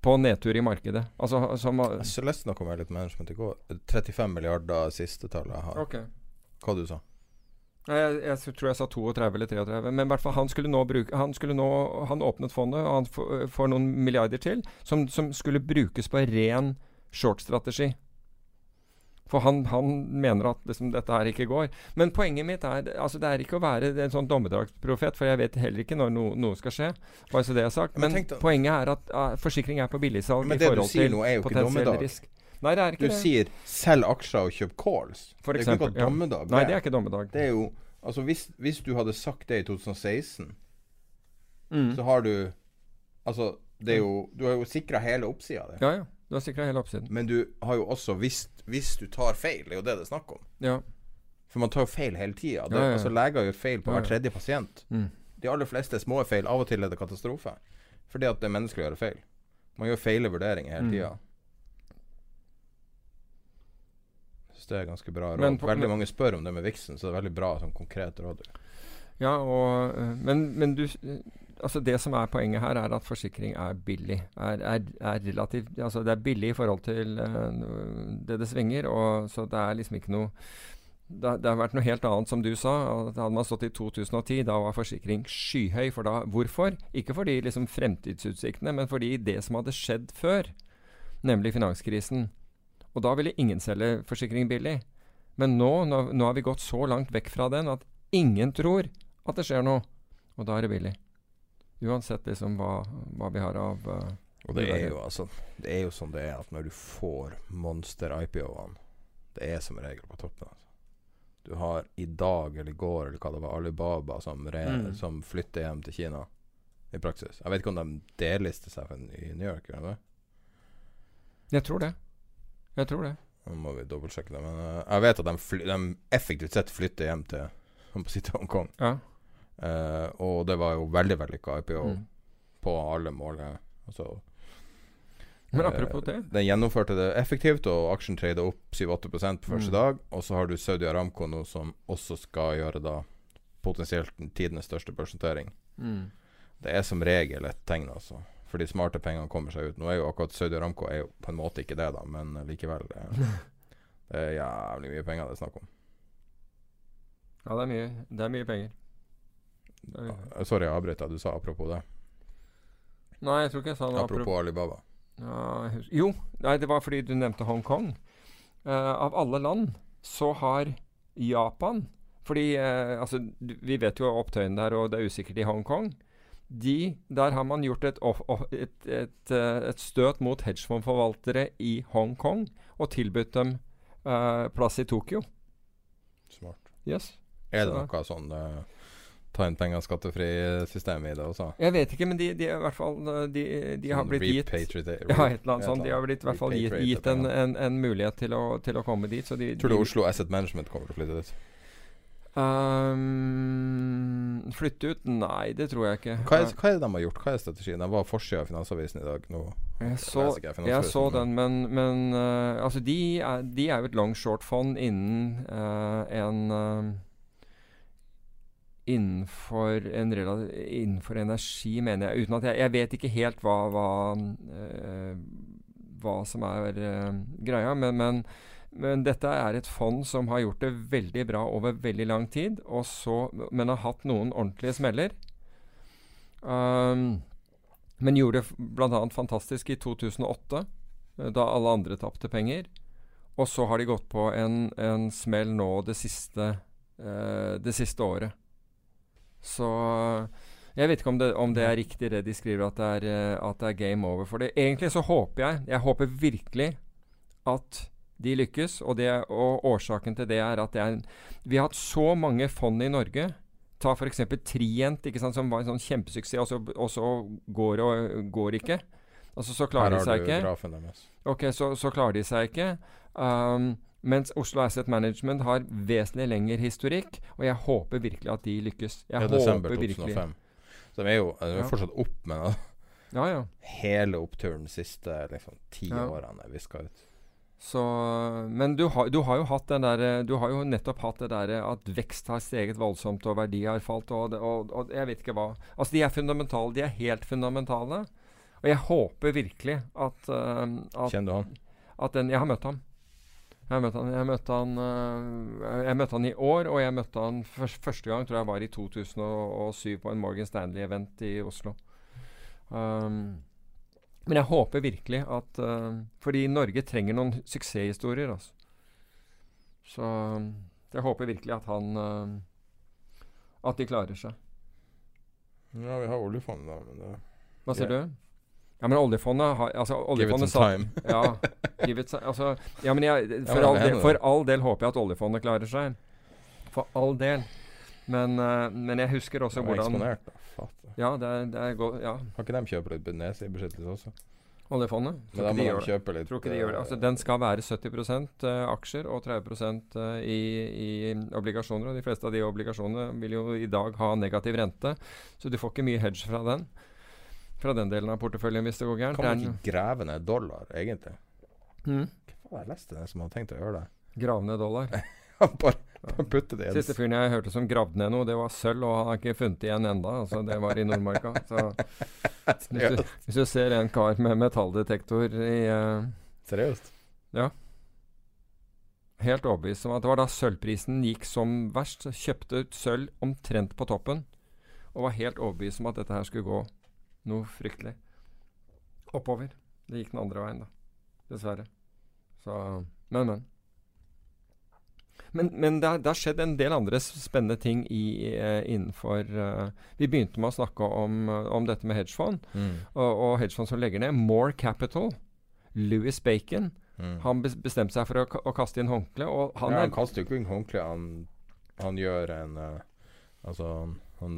på nedtur i markedet. Altså som Jeg så leste noe om litt management i går. 35 milliarder siste tallet jeg har. Okay. Hva du sa Jeg, jeg tror jeg sa 32 eller 33. Men i hvert fall han skulle nå bruke Han skulle nå Han åpnet fondet, og han får noen milliarder til, som, som skulle brukes på ren short-strategi. For han, han mener at liksom, dette her ikke går. Men poenget mitt er altså det er ikke å være en sånn dommedagsprofet, for jeg vet heller ikke når no, noe skal skje. Bare så det er sagt. Men, Men poenget er at uh, forsikring er på billigsalg Men i du forhold sier til nå er jo ikke potensiell dommedag. risk. Nei, det er Du ikke det. sier 'selg aksjer og kjøp calls'. For det er eksempel, ikke ja. dommedag. Nei, det er ikke dommedag. Det er jo Altså, hvis, hvis du hadde sagt det i 2016, Mm. så har du Altså, det er jo Du har jo sikra hele oppsida av det. Ja, ja. Du har sikra hele oppsiden. Men du har jo også hvis, hvis du tar feil, det er jo det det er snakk om. Ja. For man tar jo feil hele tida. Ja, ja. Altså, leger gjør feil på hver tredje pasient. Mm. De aller fleste små feil. Av og til er det katastrofe. Fordi at det er menneskelig å gjøre feil. Man gjør feile vurderinger hele Mm. tida. Syns det er ganske bra råd. Men veldig mange spør om det med viksen, så det er veldig bra sånn konkret råd. Ja, og, øh, men, men du Altså Det som er poenget her, er at forsikring er billig. Er, er, er relativt Altså det er billig i forhold til uh, det det svinger. Og, så det er liksom ikke noe det, det har vært noe helt annet, som du sa. Hadde man stått i 2010, da var forsikring skyhøy. For da, hvorfor? Ikke fordi liksom fremtidsutsiktene, men fordi det som hadde skjedd før, nemlig finanskrisen. Og da ville ingen selge forsikring billig. Men nå, nå, nå har vi gått så langt vekk fra den at ingen tror at det skjer noe. Og da er det billig. Uansett liksom hva, hva vi har av uh, Og det er jo altså Det er jo sånn det er at når du får monster-IPO-ene, det er som regel på toppen. Altså. Du har i dag eller i går eller hva det var, Alibaba som, re, Mm. som flytter hjem til Kina. I praksis. Jeg vet ikke om de dellister seg i New York. Gjør de det? Jeg tror det. Jeg tror det. Nå må vi dobbeltsjekke det. Men uh, jeg vet at de, fly, de effektivt sett flytter hjem til Hongkong. Ja. Eh, og det var jo veldig vellykka IPO Mm. på alle mål. eh, Altså, Men Eh, apropos det Den gjennomførte det effektivt, og aksjen tradet opp 7-8 på første Mm. dag. Og så har du Saudi Aramco nå, som også skal gjøre da potensielt den tidenes største børsnotering. mm. Det er som regel et tegn, altså. For de smarte pengene kommer seg ut. Nå er jo akkurat Saudi Aramco er jo på en måte ikke det, da, men eh, likevel. Det, det er jævlig mye penger det er snakk om. Ja, det er mye, det er mye penger. Eh, Sorry, jeg avbrøt deg. Du sa apropos det. nei, jeg tror ikke jeg sa noe Apropos Alibaba. Ja, jo, nei, det var fordi du nevnte Hongkong. Uh, av alle land så har Japan Fordi uh, altså, vi vet jo opptøyene der, og det er usikkert i Hongkong. De, der har man gjort et, off, off, et, et, et støt mot hedgefondforvaltere i Hongkong og tilbudt dem plass i Tokyo. Smart. Yes. Er det Så- noe sånn ta inn penger skattefri systemet i det også? Jeg vet ikke, men de, de, fall, de, de har Sånn blitt gitt Ja, et eller annet et sånt. De har blitt i hvert fall gitt, gitt en, en, en mulighet til å, til å komme dit. Så de, Tror du Oslo Asset Management kommer til å flytte dit? Um, flytte ut? Nei, det tror jeg ikke. Hva er, hva er det de har gjort? Hva er strategien? Den var forsida av Finansavisen i dag. Nå jeg, så, jeg jeg så den, men, men uh, altså de er, de er jo et long short-fond innen uh, en uh, Innenfor, en innenfor energi, mener jeg. Uten at jeg, jeg vet ikke helt hva, hva, uh, hva som er uh, greia, men, men men dette er et fond som har gjort det veldig bra over veldig lang tid, så, men har hatt noen ordentlige smeller. Um, men gjorde det bl.a. fantastisk i 2008, eh, da alle andre tapte penger. Og så har de gått på en, en smell nå det siste, eh, det siste året. Så jeg vet ikke om det, om det er riktig det de skriver, at det, er, eh, at det er game over. For det. Egentlig så håper jeg, jeg håper virkelig at de lykkes. Og, det, og årsaken til det er at det er vi har hatt så mange fond i Norge. Ta f.eks. Trient, ikke sant, som var en sånn kjempesuksess, og så, og så går og går ikke. Altså Så klarer de seg ikke. grafen deres. Ok, så, så klarer de seg ikke. Um, mens Oslo Asset Management har vesentlig lengre historikk, og jeg håper virkelig at de lykkes. Jeg Ja, desember håper virkelig 2005. Så de er jo de er Ja. fortsatt opp, men det. Ja, ja. hele oppturen de siste liksom, ti årene vi viska ut. Så, men du har, du har jo hatt den der, Du har jo nettopp hatt det derre at vekst har steget voldsomt og verdi har falt og, og, og jeg vet ikke hva. Altså De er fundamentale. De er helt fundamentale. Og jeg håper virkelig at, uh, at Kjenner du han? den Jeg har møtt ham. Jeg møtte, han, jeg møtte han, øh, jeg møtte han i år, og jeg møtte han først, første gang tror jeg var i 2007 på en Morgan Stanley-event i Oslo. Um, men jeg håper virkelig at uh, Fordi Norge trenger noen suksesshistorier. Altså. Så um, jeg håper virkelig at han uh, At de klarer seg. Ja, vi har oljefondet, da. Men det Hva sier du? Ja, men oljefondet har altså, Give it some sa- time. ja, give it, altså, ja, men jeg, for, all del, for all del håper jeg at oljefondet klarer seg. For all del. Men, uh, men jeg husker også hvordan eksponert, da. Fatt. Ja, det er, det er godt Ja, Kan ikke de kjøpe litt nedsidebeskyttelse også? oljefondet. Men da må de de kjøpe litt Tror ikke de gjør det. Altså, den skal være 70 uh, aksjer og 30 uh, i, i obligasjoner. Og de fleste av de obligasjonene vil jo i dag ha negativ rente, så du får ikke mye hedge fra den. Fra den delen av porteføljen hvis det går gærent. Kan man ikke grave ned dollar, egentlig? mm, Hva var det jeg leste det som hadde tenkt å gjøre det? Grave ned dollar. bare, bare putte det inn. Siste fyren jeg hørte som gravde ned noe, det var sølv, og han har ikke funnet igjen enda. Altså, det var i Nordmarka. Så hvis du, hvis du ser en kar med metalldetektor i uh, Seriøst? Helt overbevist om at det var da sølvprisen gikk som verst. Kjøpte ut sølv omtrent på toppen. Og var helt overbevist om at dette her skulle gå noe fryktelig oppover. Det gikk den andre veien, da. Dessverre. Så Men, men. Men, men det, har, skjedd en del andre spennende ting i, uh, innenfor uh, Vi begynte med å snakke om, uh, om dette med hedgefond, Mm. og, og hedgefond som legger ned. More Capital, Louis Bacon, Mm. han bestemte seg for å, å kaste inn håndkle, og han, ja, han er, kaster jo ikke inn håndkle. Han, han gjør en Altså, han, han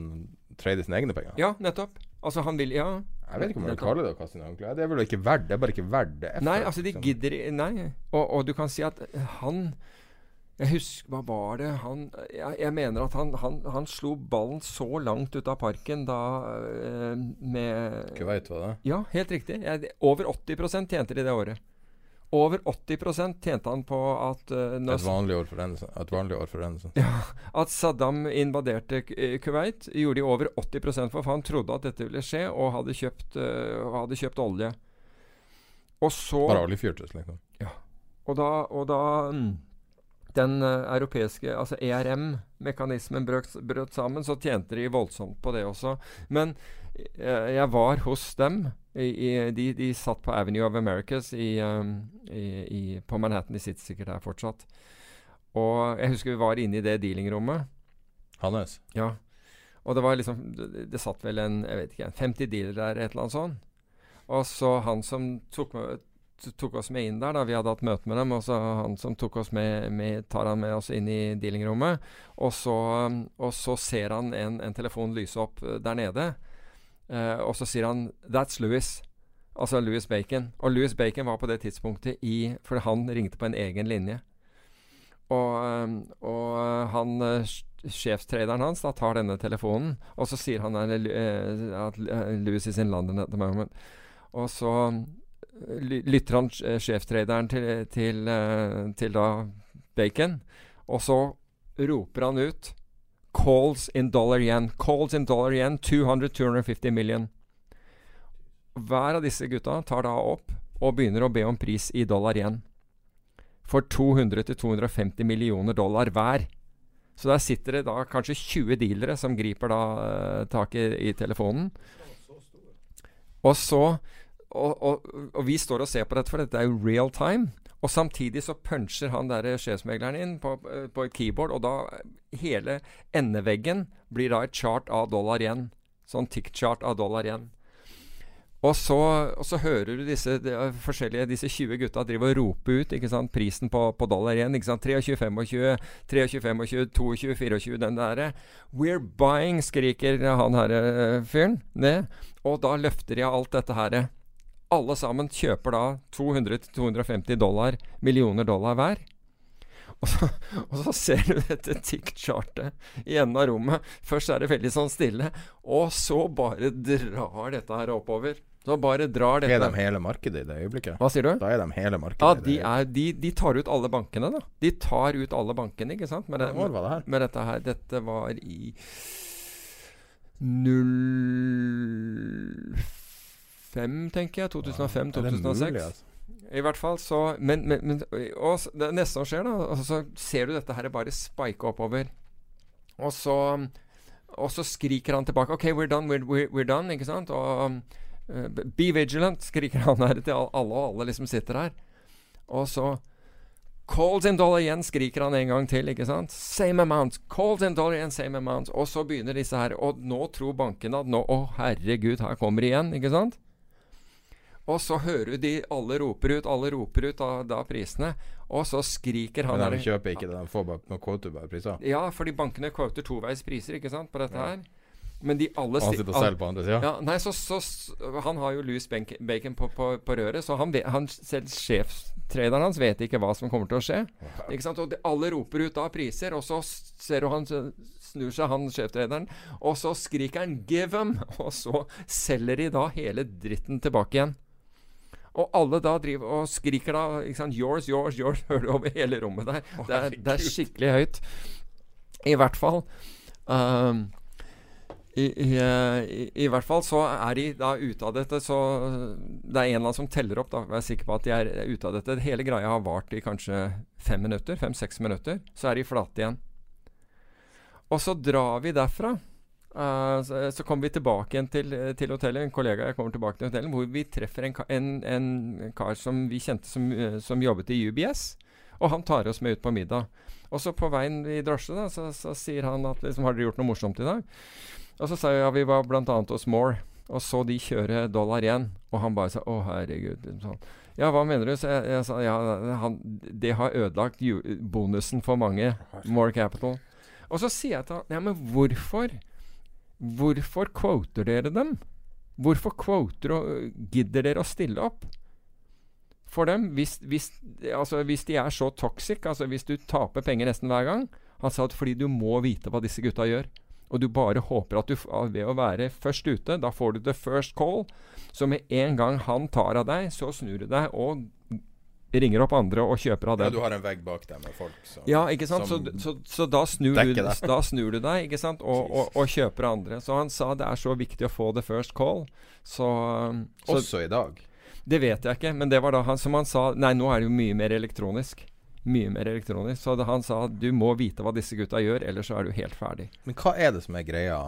trader sine egne penger. Ja, nettopp. Altså, han vil Ja. Jeg vet ikke om man vil kalle det å kaste inn håndkleet. Det er vel ikke verdt det. er bare ikke verdt det. effort, Nei, altså, de liksom. gidder Nei. Og, og du kan si at han Jeg husker Hva var det Han Jeg, jeg mener at han, han, han slo ballen så langt ut av parken da eh, med Kuwait, var det? Ja, helt riktig. Jeg, over 80% tjente de det året. Over 80% tjente han på at uh, Et vanlig år for Rennes. Et vanlig år for Rennes. Ja, at Saddam invaderte eh, Kuwait, gjorde de over 80 for, for han trodde at dette ville skje, og hadde kjøpt, uh, hadde kjøpt olje. Og så Bare oljefyrtes, liksom. Og da, og da mm, den uh, europeiske, altså ERM-mekanismen brøt, brøt sammen, så tjente de voldsomt på det også. Men jeg var hos dem. I, de, de satt på Avenue of Americas i, um, i, på Manhattan. De sitter sikkert der fortsatt. Og jeg husker vi var inne i det dealingrommet. Hannes. Ja. Og det var liksom Det, det satt vel en jeg vet ikke, 50 dealer der, et eller annet sånt. Og så han som tok, med, tok oss med inn der, da vi hadde hatt møte med dem, og så han som tok oss med, med tar han med oss inn i dealingrommet. Og så, um, og så ser han en, en telefon lyse opp eh, der nede. Eh, og så sier han 'That's Louis'. Altså Louis Bacon. Og Louis Bacon var på det tidspunktet i For han ringte på en egen linje. Og, um, og uh, han uh, sjefstraderen hans da tar denne telefonen, og så sier han uh, at uh, Louis is in London at the moment. Og så lytter han uh, sjefstraderen til, til, uh, til da Bacon, og så roper han ut Calls in dollar yen. Calls in dollar yen. 200-250 million. Hver av disse gutta tar da opp og begynner å be om pris i dollar igjen. For 200-250 millioner dollar hver. Så der sitter det da kanskje 20 dealere som griper da eh, tak i, i telefonen. Og så og, og, og vi står og ser på dette, for dette er jo real time. Og samtidig så puncher han der sjefsmegleren inn på, eh, på et keyboard, og da hele endeveggen blir da et chart av dollar igjen. Sånn tick-chart av dollar igjen. Og så, og så hører du disse de, eh, forskjellige Disse 20 gutta drive og rope ut ikke sant, prisen på, på dollar igjen. ikke sant, 23, 25, 23, 25, 22, 24, den derre. We're buying, skriker han her eh, fyren ned. Og da løfter de av alt dette her. Alle sammen kjøper da 200-250 dollar, millioner dollar hver. Og så, og så ser du dette tick-chartet i enden av rommet. Først er det veldig sånn stille, og så bare drar dette her oppover. Så bare drar dette Er de hele markedet i det øyeblikket? Hva sier du? Da er de hele markedet. Ja, de, er, de, de tar ut alle bankene, da. De tar ut alle bankene, ikke sant? Med, det, med, med dette her. Dette var i 05, tenker jeg. 2005-2006. Er det mulig, altså? I hvert fall så Men, men, men og det neste som skjer, da og Så ser du dette her bare spike oppover. Og så Og så skriker han tilbake OK, we're done, we're, we're, done. Ikke sant? Og eh, Be vigilant, skriker han her til alle, og alle liksom sitter her. Og så Calls in dollar igjen, skriker han en gang til. ikke sant? Same amount. Calls in dollar igjen, same amount. Og så begynner disse her. Og nå tror bankene at nå Å, herregud, her kommer det igjen. ikke sant? Og så hører du de alle roper ut, alle roper ut da, da prisene. Og så skriker han Men de kjøper ikke det, de får bare noen bare priser. Ja, fordi bankene kvoter toveis priser, ikke sant, på dette her. Men de alle han sitter selger på andre sida. ja, nei, så, så, Han har jo loose bacon på, på, på røret, så han, han selv sjefstraderen hans vet ikke hva som kommer til å skje. Ikke sant? Og de, alle roper ut da priser, og så ser du han snur seg, han sjefstraderen, og så skriker han 'give them', og så selger de da hele dritten tilbake igjen. Og alle da driver og skriker da ikke sant, 'yours, yours, yours', hører du over hele rommet der. Det er, det er skikkelig høyt. I hvert fall. Um, i, i, eh, i, I hvert fall så er de da ute av dette, så det er en eller annen som teller opp. da, Jeg er sikker på at de er ute av dette. Hele greia har vart i kanskje fem minutter, fem-seks minutter. Så er de flate igjen. Og så drar vi derfra. Eh, så, så kommer vi tilbake igjen til, til hotellet. En kollega jeg kommer tilbake til hotellet, hvor vi treffer en, en, en kar som vi kjente som, eh, som jobbet i UBS. Og han tar oss med ut på middag. Og så på veien i drosje da, så, så sier han at liksom, har dere gjort noe morsomt i dag? Og så sa jeg ja, vi var bl.a. hos Moore, og så de kjøre dollar igjen. Og han bare sa å herregud. Sånn. Ja, hva mener du? Så jeg, jeg sa ja, han, det har ødelagt bonusen for mange. More capital. Og så sier jeg til han ja, men hvorfor? Hvorfor quoter dere dem? Hvorfor quoter og gidder dere å stille opp? For dem, hvis, hvis, altså, hvis de er så toxic, altså hvis du taper penger nesten hver gang Han sa at fordi du må vite hva disse gutta gjør. Og du bare håper at du ved å være først ute, da får du the first call. Så med en gang han tar av deg, så snur du deg og ringer opp andre og kjøper av dem. Ja, du har en vegg bak deg med folk som Ja, ikke sant? Så, så, så da, snur du, da snur du deg, ikke sant? Og, og, og kjøper andre. Så han sa det er så viktig å få the first call. Så, um, så Også i dag. Det vet jeg ikke, men det var da han som han sa Nei, nå er det jo mye mer elektronisk. Mye mer elektronisk. Så da han sa du må vite hva disse gutta gjør, ellers så er du helt ferdig. Men hva er det som er greia?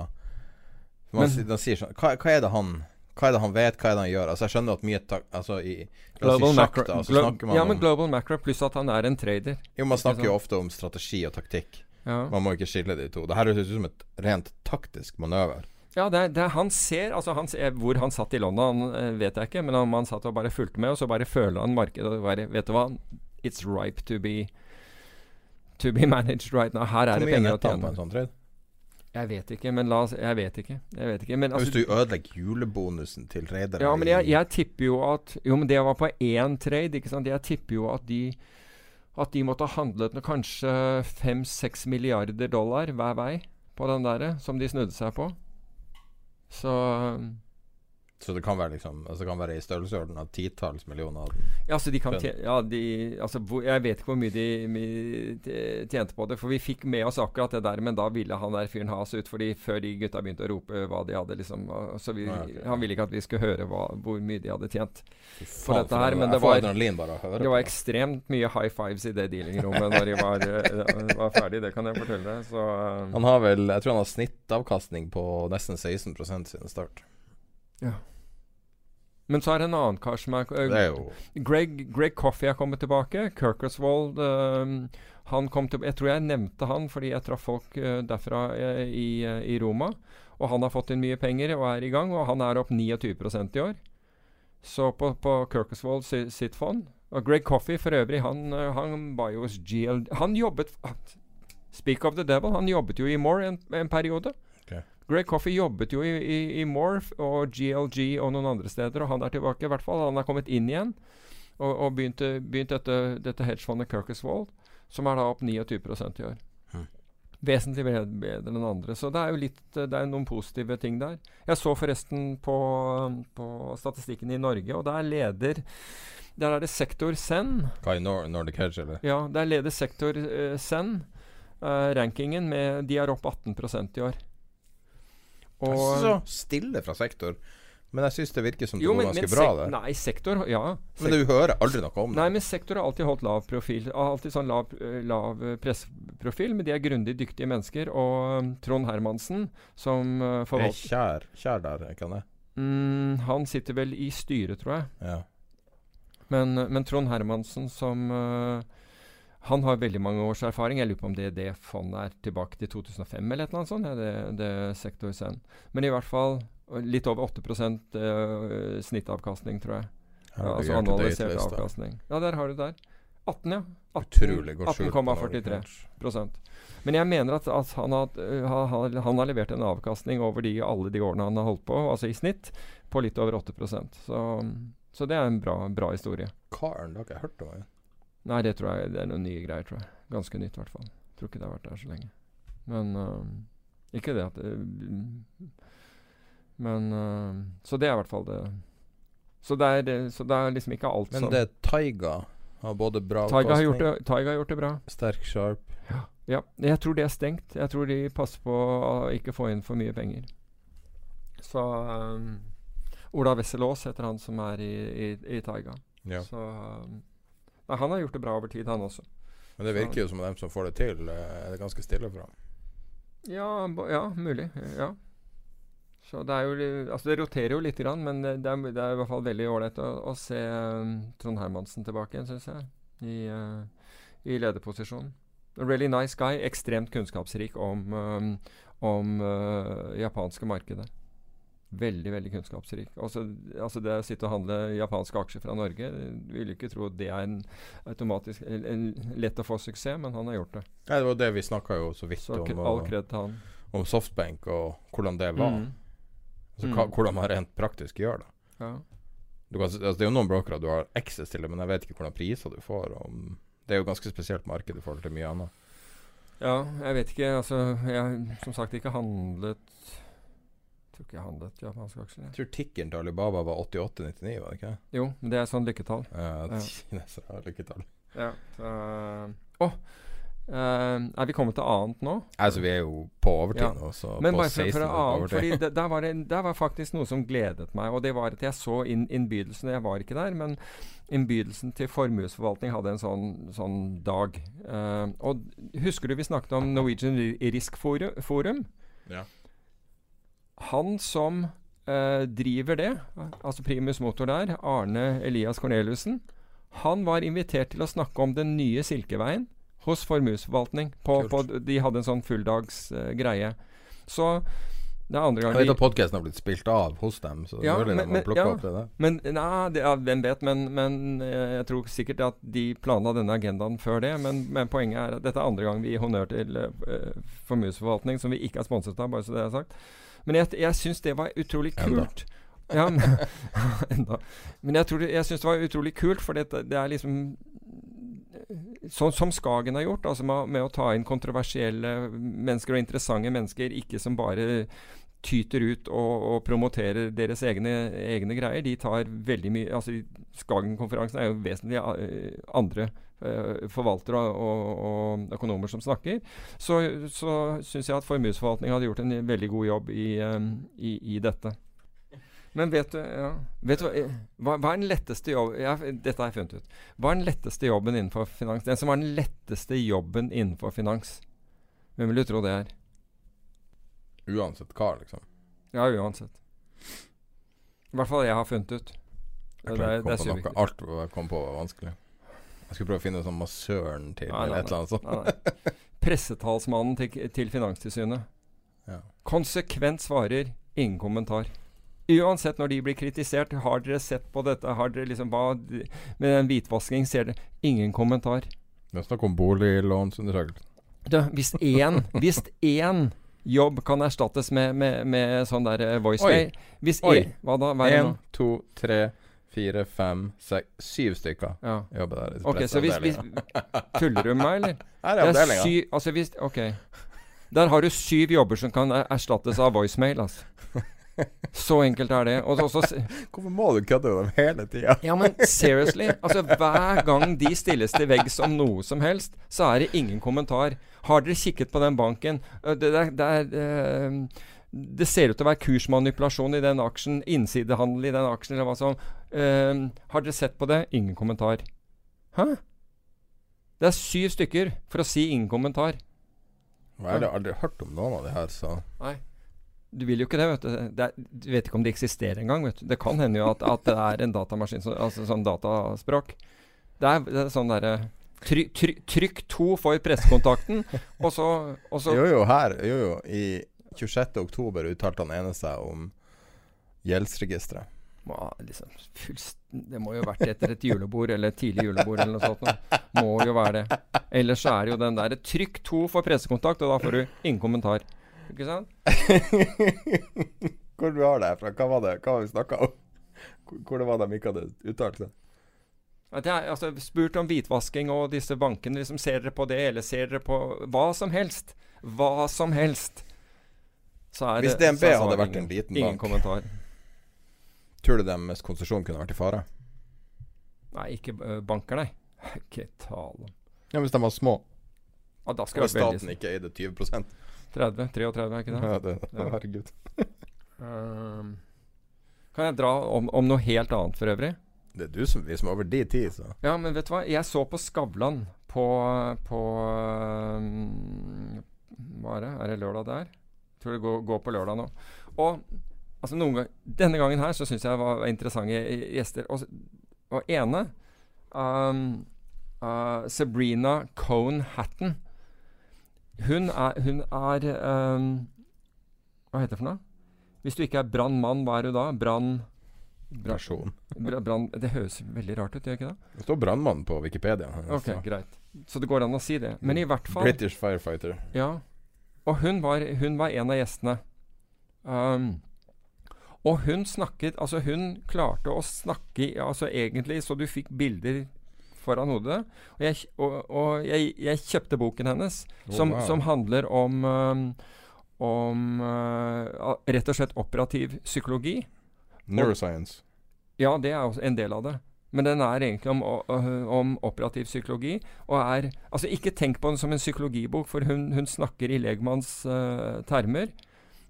Man, Men- si- sier sånn hva, hva er det han Hva er det han vet, hva er det han gjør? Altså Jeg skjønner at mye Altså i Global si macro, da, glo ja, men om global macro pluss at han er en trader. Jo, man snakker jo ofte om strategi og taktikk. Ja, Man må ikke skille de to. Det her høres ut som et rent taktisk manøver. ja det, er, det er, han ser Altså han ser, Hvor han satt i London, eh, vet jeg ikke, men om han satt og bare fulgte med, og så bare føler han markedet og bare Vet du hva? It's ripe to be To be managed right now. Her er det penger å nettet han på en sånn trade? Jeg vet ikke, men la oss Jeg vet ikke. Jeg vet ikke. Men altså, Hvis du ødelegger julebonusen til tradere Ja, men jeg, jeg tipper jo at Jo, men det var på én trade, ikke sant. Jeg tipper jo at de At de måtte ha handlet med kanskje fem-seks milliarder dollar hver vei på den derre som de snudde seg på. Så Så det kan være liksom Altså det kan være i størrelsesorden av titalls millioner. Ja, altså de kan ja, de, altså, hvor, Jeg vet ikke hvor mye de t- tjente på det, for vi fikk med oss akkurat det der, men da ville han der fyren ha oss ut, fordi før de gutta begynte å rope hva de hadde, liksom Så vi, Ja, okay. han ville ikke at vi skulle høre hva, hvor mye de hadde tjent. For faen, dette her, men det var- Det var ekstremt mye high fives i det dealingrommet når de var, eh, var ferdig, det kan jeg fortelle deg. Så eh, Han har vel Jeg tror han har snittavkastning på nesten 16% siden start. Men så er det en annen kar som er, uh, Greg, Greg Coffey er kommet tilbake. Kirkerswold uh, Han kom til Jeg tror jeg nevnte han fordi jeg traff folk eh, derfra eh, i, eh, i Roma. Og han har fått inn mye penger og er i gang, og han er opp 29% i år. Så på, på Kirkerswold si, sitt fond. Og Greg Coffey for øvrig, han, eh, han var jo hos GL Han jobbet Speak of the devil, han jobbet jo i More en, en periode. Greg Coffey jobbet jo i, i, i Morph og GLG og noen andre steder, og han er tilbake. i hvert fall. Han er kommet inn igjen og, og begynte, begynt dette, dette hedgefondet Kirkuswald, som er da opp 29% i år. Hmm. Vesentlig bedre, bedre enn andre. Så det er jo litt Det er noen positive ting der. Jeg så forresten på, på statistikken i Norge, og der leder Der er det sektor Zen. Hva i Nor Nordic Hedge, eller? Ja, der leder sektor uh, Zen uh, rankingen med De er opp 18% i år. Jeg synes så stille fra sektor. Men jeg syns det virker som det jo, går ganske bra der. Nei, sektor Ja. Men du hører aldri noe om det. Nei, men sektor har alltid holdt lav profil. Alltid sånn lav, eh, lav eh, presseprofil, men de er grundig dyktige mennesker. Og um, Trond Hermansen, som Det er forvalter Kjær, kjær der, kan jeg? mm, Han sitter vel i styret, tror jeg. Ja. Men, men Trond Hermansen som uh, Han har veldig mange års erfaring. Jeg lurer på om det, det fondet er tilbake til 2005 eller et eller annet sånt. Ja, det, det Sektor sen. Men i hvert fall litt over 8 uh, snittavkastning, tror jeg. Ja, altså analysert avkastning. Ja, der har du der. 18, ja. Utrolig godt skjult 18,43 Hedge. prosent. Men jeg mener at, at han, har, øh, ha- ha- han har levert en avkastning over de, alle de årene han har holdt på, altså i snitt, på litt over 8 Så, så det er en bra, bra historie. Karen, det har ikke jeg hørt om. jeg. Nei, det tror jeg det er noen nye greier, tror jeg. Ganske nytt, i hvert fall. Tror ikke det har vært der så lenge. Men uh, Ikke det at det, Men uh, Så det er i hvert fall det. Så det er, det- så det er liksom ikke alt Men som det Taiga har både bra Taiga har, gjort det, Taiga har gjort det bra. sterk sharp Ja, jeg tror det er stengt. Jeg tror de passer på å ikke få inn for mye penger. Så um, Ola Wesselås heter han som er i, i, i Taiga. Ja. Så um, nei, han har gjort det bra over tid, han også. Men det virker jo som dem som får det til, eh, er det ganske stille for ham. Ja, ja mulig. Ja. Så det er jo Altså, det roterer jo lite grann, men det det er, det er i hvert fall veldig ålreit å, å se um, Trond Hermansen tilbake igjen, syns jeg, i, uh, i lederposisjon. Really nice guy. Ekstremt kunnskapsrik om, um, om uh, japanske markedet. Veldig, veldig kunnskapsrik. Altså, altså det å sitte og handle japanske aksjer fra Norge Du vil ikke tro det er en automatisk en, en, lett å få suksess, men han har gjort det. Ja, det var det vi snakka jo så vidt Så om, all kred til han. om Softbank og hvordan det var. Mm. Altså, Mm. hva, hvordan man rent praktisk gjør det. Ja. Du kan, altså, det er jo noen brokere du har access til, det, men jeg vet ikke hvordan priser du får. Om, det er jo ganske spesielt marked i forhold til mye annet. Ja, jeg vet ikke. Altså, jeg har som sagt ikke handlet tror ikke jeg handlet japanske aksjer. Jeg tror tikkeren til Alibaba var 88,99, var det ikke? Jo, men det er sånn lykketall. Ja, kinesere har lykketall. Ja. så, oh, uh, er vi kommet til annet nå? Altså, vi er jo på overtid Ja. nå, så Men på bare for, 16 for annet, fordi det, der, var det, der var faktisk noe som gledet meg. Og det var at jeg så inn, innbydelsen. Jeg var ikke der, men innbydelsen til formuesforvaltning hadde en sånn, sånn dag. Uh, og husker du vi snakket om Norwegian Risk Forum? Forum? Ja. Han som eh, driver det, altså primus motor der, Arne Elias Corneliussen, han var invitert til å snakke om den nye Silkeveien hos formuesforvaltning. De hadde en sånn fulldags eh, greie. Så det er andre gang Jeg vet at podkasten har blitt spilt av hos dem, så Ja, det de men- må men- ja. opp det der. Men nei, det, ja, hvem vet. Men, men eh, jeg tror sikkert at de planla denne agendaen før det. Men, men poenget er at dette er andre gang vi gir honnør til uh, formuesforvaltning, som vi ikke er sponset av, bare så det er sagt. Men jeg, jeg syns det var utrolig Enda. kult. Ja, men, enda. Men jeg, tror jeg syns det var utrolig kult, for det, det er liksom Sånn som Skagen har gjort, altså med, med å ta inn kontroversielle mennesker og interessante mennesker, ikke som bare tyter ut og, og promoterer deres egne, egne greier. De tar veldig mye altså Skagen-konferansen er jo vesentlig eh, andre eh, forvaltere og, og, økonomer som snakker. Så, så syns jeg at formuesforvaltning hadde gjort en veldig god jobb i, eh, i, i dette. Men vet du, ja, vet du hva, hva, er den letteste jobben ja, Dette har jeg funnet ut. Hva er den letteste jobben innenfor finans? Den som har den letteste jobben innenfor finans. Hvem vil du tro det er? Uansett hva, liksom. Ja, uansett. I hvert fall jeg har funnet ut. Det å det er noe. Alt jeg kom på, var vanskelig. Jeg skulle prøve å finne sånn massøren til, Nei, eller et eller annet sånt. Nei, nei. Pressetalsmannen til, til Finanstilsynet. Ja. Konsekvent svarer ingen kommentar. Uansett når de blir kritisert, har dere sett på dette? Har dere liksom hva Med den hvitvasking ser dere ingen kommentar. Det er snakk om boliglånsundersøkelse. Hvis én Hvis én jobb kan erstattes med, med, med sånn der eh, voicemail Hvis Oi. én Hva da? Hva det Én, to, tre, fire, fem, seks Syv stykker Ja. jobber der. Ok, så hvis, hvis. Tuller du med meg, eller? Her er Det avdelinga. altså hvis Ok. Der har du syv jobber som kan er- erstattes av voicemail, altså. Så enkelt er det. Og så, så, Hvorfor må du kødde med dem hele tida? ja, men seriously. Altså, hver gang de stilles til veggs om noe som helst, så er det ingen kommentar. Har dere kikket på den banken? Øh, Det, det, er- det, er, øh, det ser ut til å være kursmanipulasjon i den aksjen, innsidehandel i den aksjen, eller hva som Uh, Har dere sett på det? Ingen kommentar. Hæ? Det er syv stykker for å si ingen kommentar. Jeg har aldri hørt om noen av de her, så Nei. Du vil jo ikke det, vet du. Det er, du vet ikke om det eksisterer engang, vet du. Det kan hende jo at, at det er en datamaskin, som, altså sånn dataspråk. Det er, det er sånn derre Try, try, trykk to for pressekontakten, og så, og så Jo, jo, her Jo, jo. I 26. oktober uttalte han ene seg om gjeldsregisteret. må, liksom, fullst, Det må jo ha vært etter et julebord, eller et tidlig julebord, eller noe sånt. Må jo være det. Ellers er det jo den derre trykk to for pressekontakt, og da får du ingen kommentar. Ikke sant? Hvor du har det fra? Hva var det Hva var vi snakka om? Hvor- var det de ikke hadde uttalt seg? At jeg altså, spurt om hvitvasking og disse bankene. Liksom, ser dere på det, eller ser dere på hva som helst? Hva som helst. Så Hvis det, DNB er hadde vært vært en liten bank, Ingen kommentar. Tror du deres konsesjon kunne vært i fare? Nei, ikke uh, banker, nei. Ikke tale om. Ja, Hvis de var små, Ja, da skal og staten veldig ikke eide 20 30? 33, er ikke det? ja, det, Ja. Herregud. um, kan jeg dra om, om noe helt annet for øvrig? Det er du som vi som er over de tid, så Ja, men vet du hva? Jeg så på Skavlan på, på um, Hva er det? Er det lørdag der? Jeg tror det går, går på lørdag nå. Og altså noen gang, denne gangen her så syns jeg det var interessante gjester. Og, og ene um, uh, Sabrina Cohn Hatton. Hun er, hun er um, Hva heter det for noe? Hvis du ikke er brannmann, hva er du da? Brann... Person. brann det høres veldig rart ut, gjør ikke det? Det står brannmann på Wikipedia. Ok, så. greit. Så det går an å si det. Men i hvert fall British firefighter. Ja. Og hun var, hun var en av gjestene. Um, og hun snakket Altså, hun klarte å snakke altså egentlig så du fikk bilder foran hodet. Og jeg, og, og jeg, jeg kjøpte boken hennes, Oh, som, wow. som handler om um, om uh, rett og slett operativ psykologi. Neuroscience. Ja, det er også en del av det. Men den er egentlig om, om operativ psykologi. Og er Altså, ikke tenk på den som en psykologibok, for hun, hun snakker i legmanns uh, termer.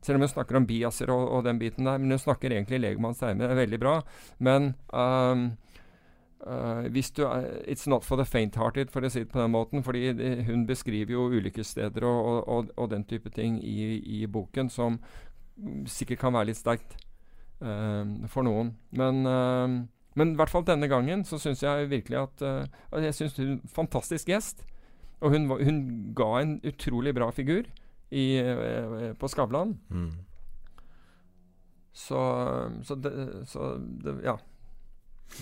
Selv om hun snakker om biaser og, og den biten der. Men hun snakker egentlig i legmanns termer. Det er veldig bra. Men ehm, eh, hvis du uh, It's not for the faint-hearted, for å si det på den måten. fordi de, hun beskriver jo ulykkessteder og, og, og, og den type ting i, i boken som sikkert kan være litt sterkt uh, for noen. Men, eh, men i hvert fall denne gangen så syns jeg virkelig at Jeg syns hun fantastisk gjest. Og hun, hun ga en utrolig bra figur i, på Skavlan. Mm. Så, så, det, så det, Ja.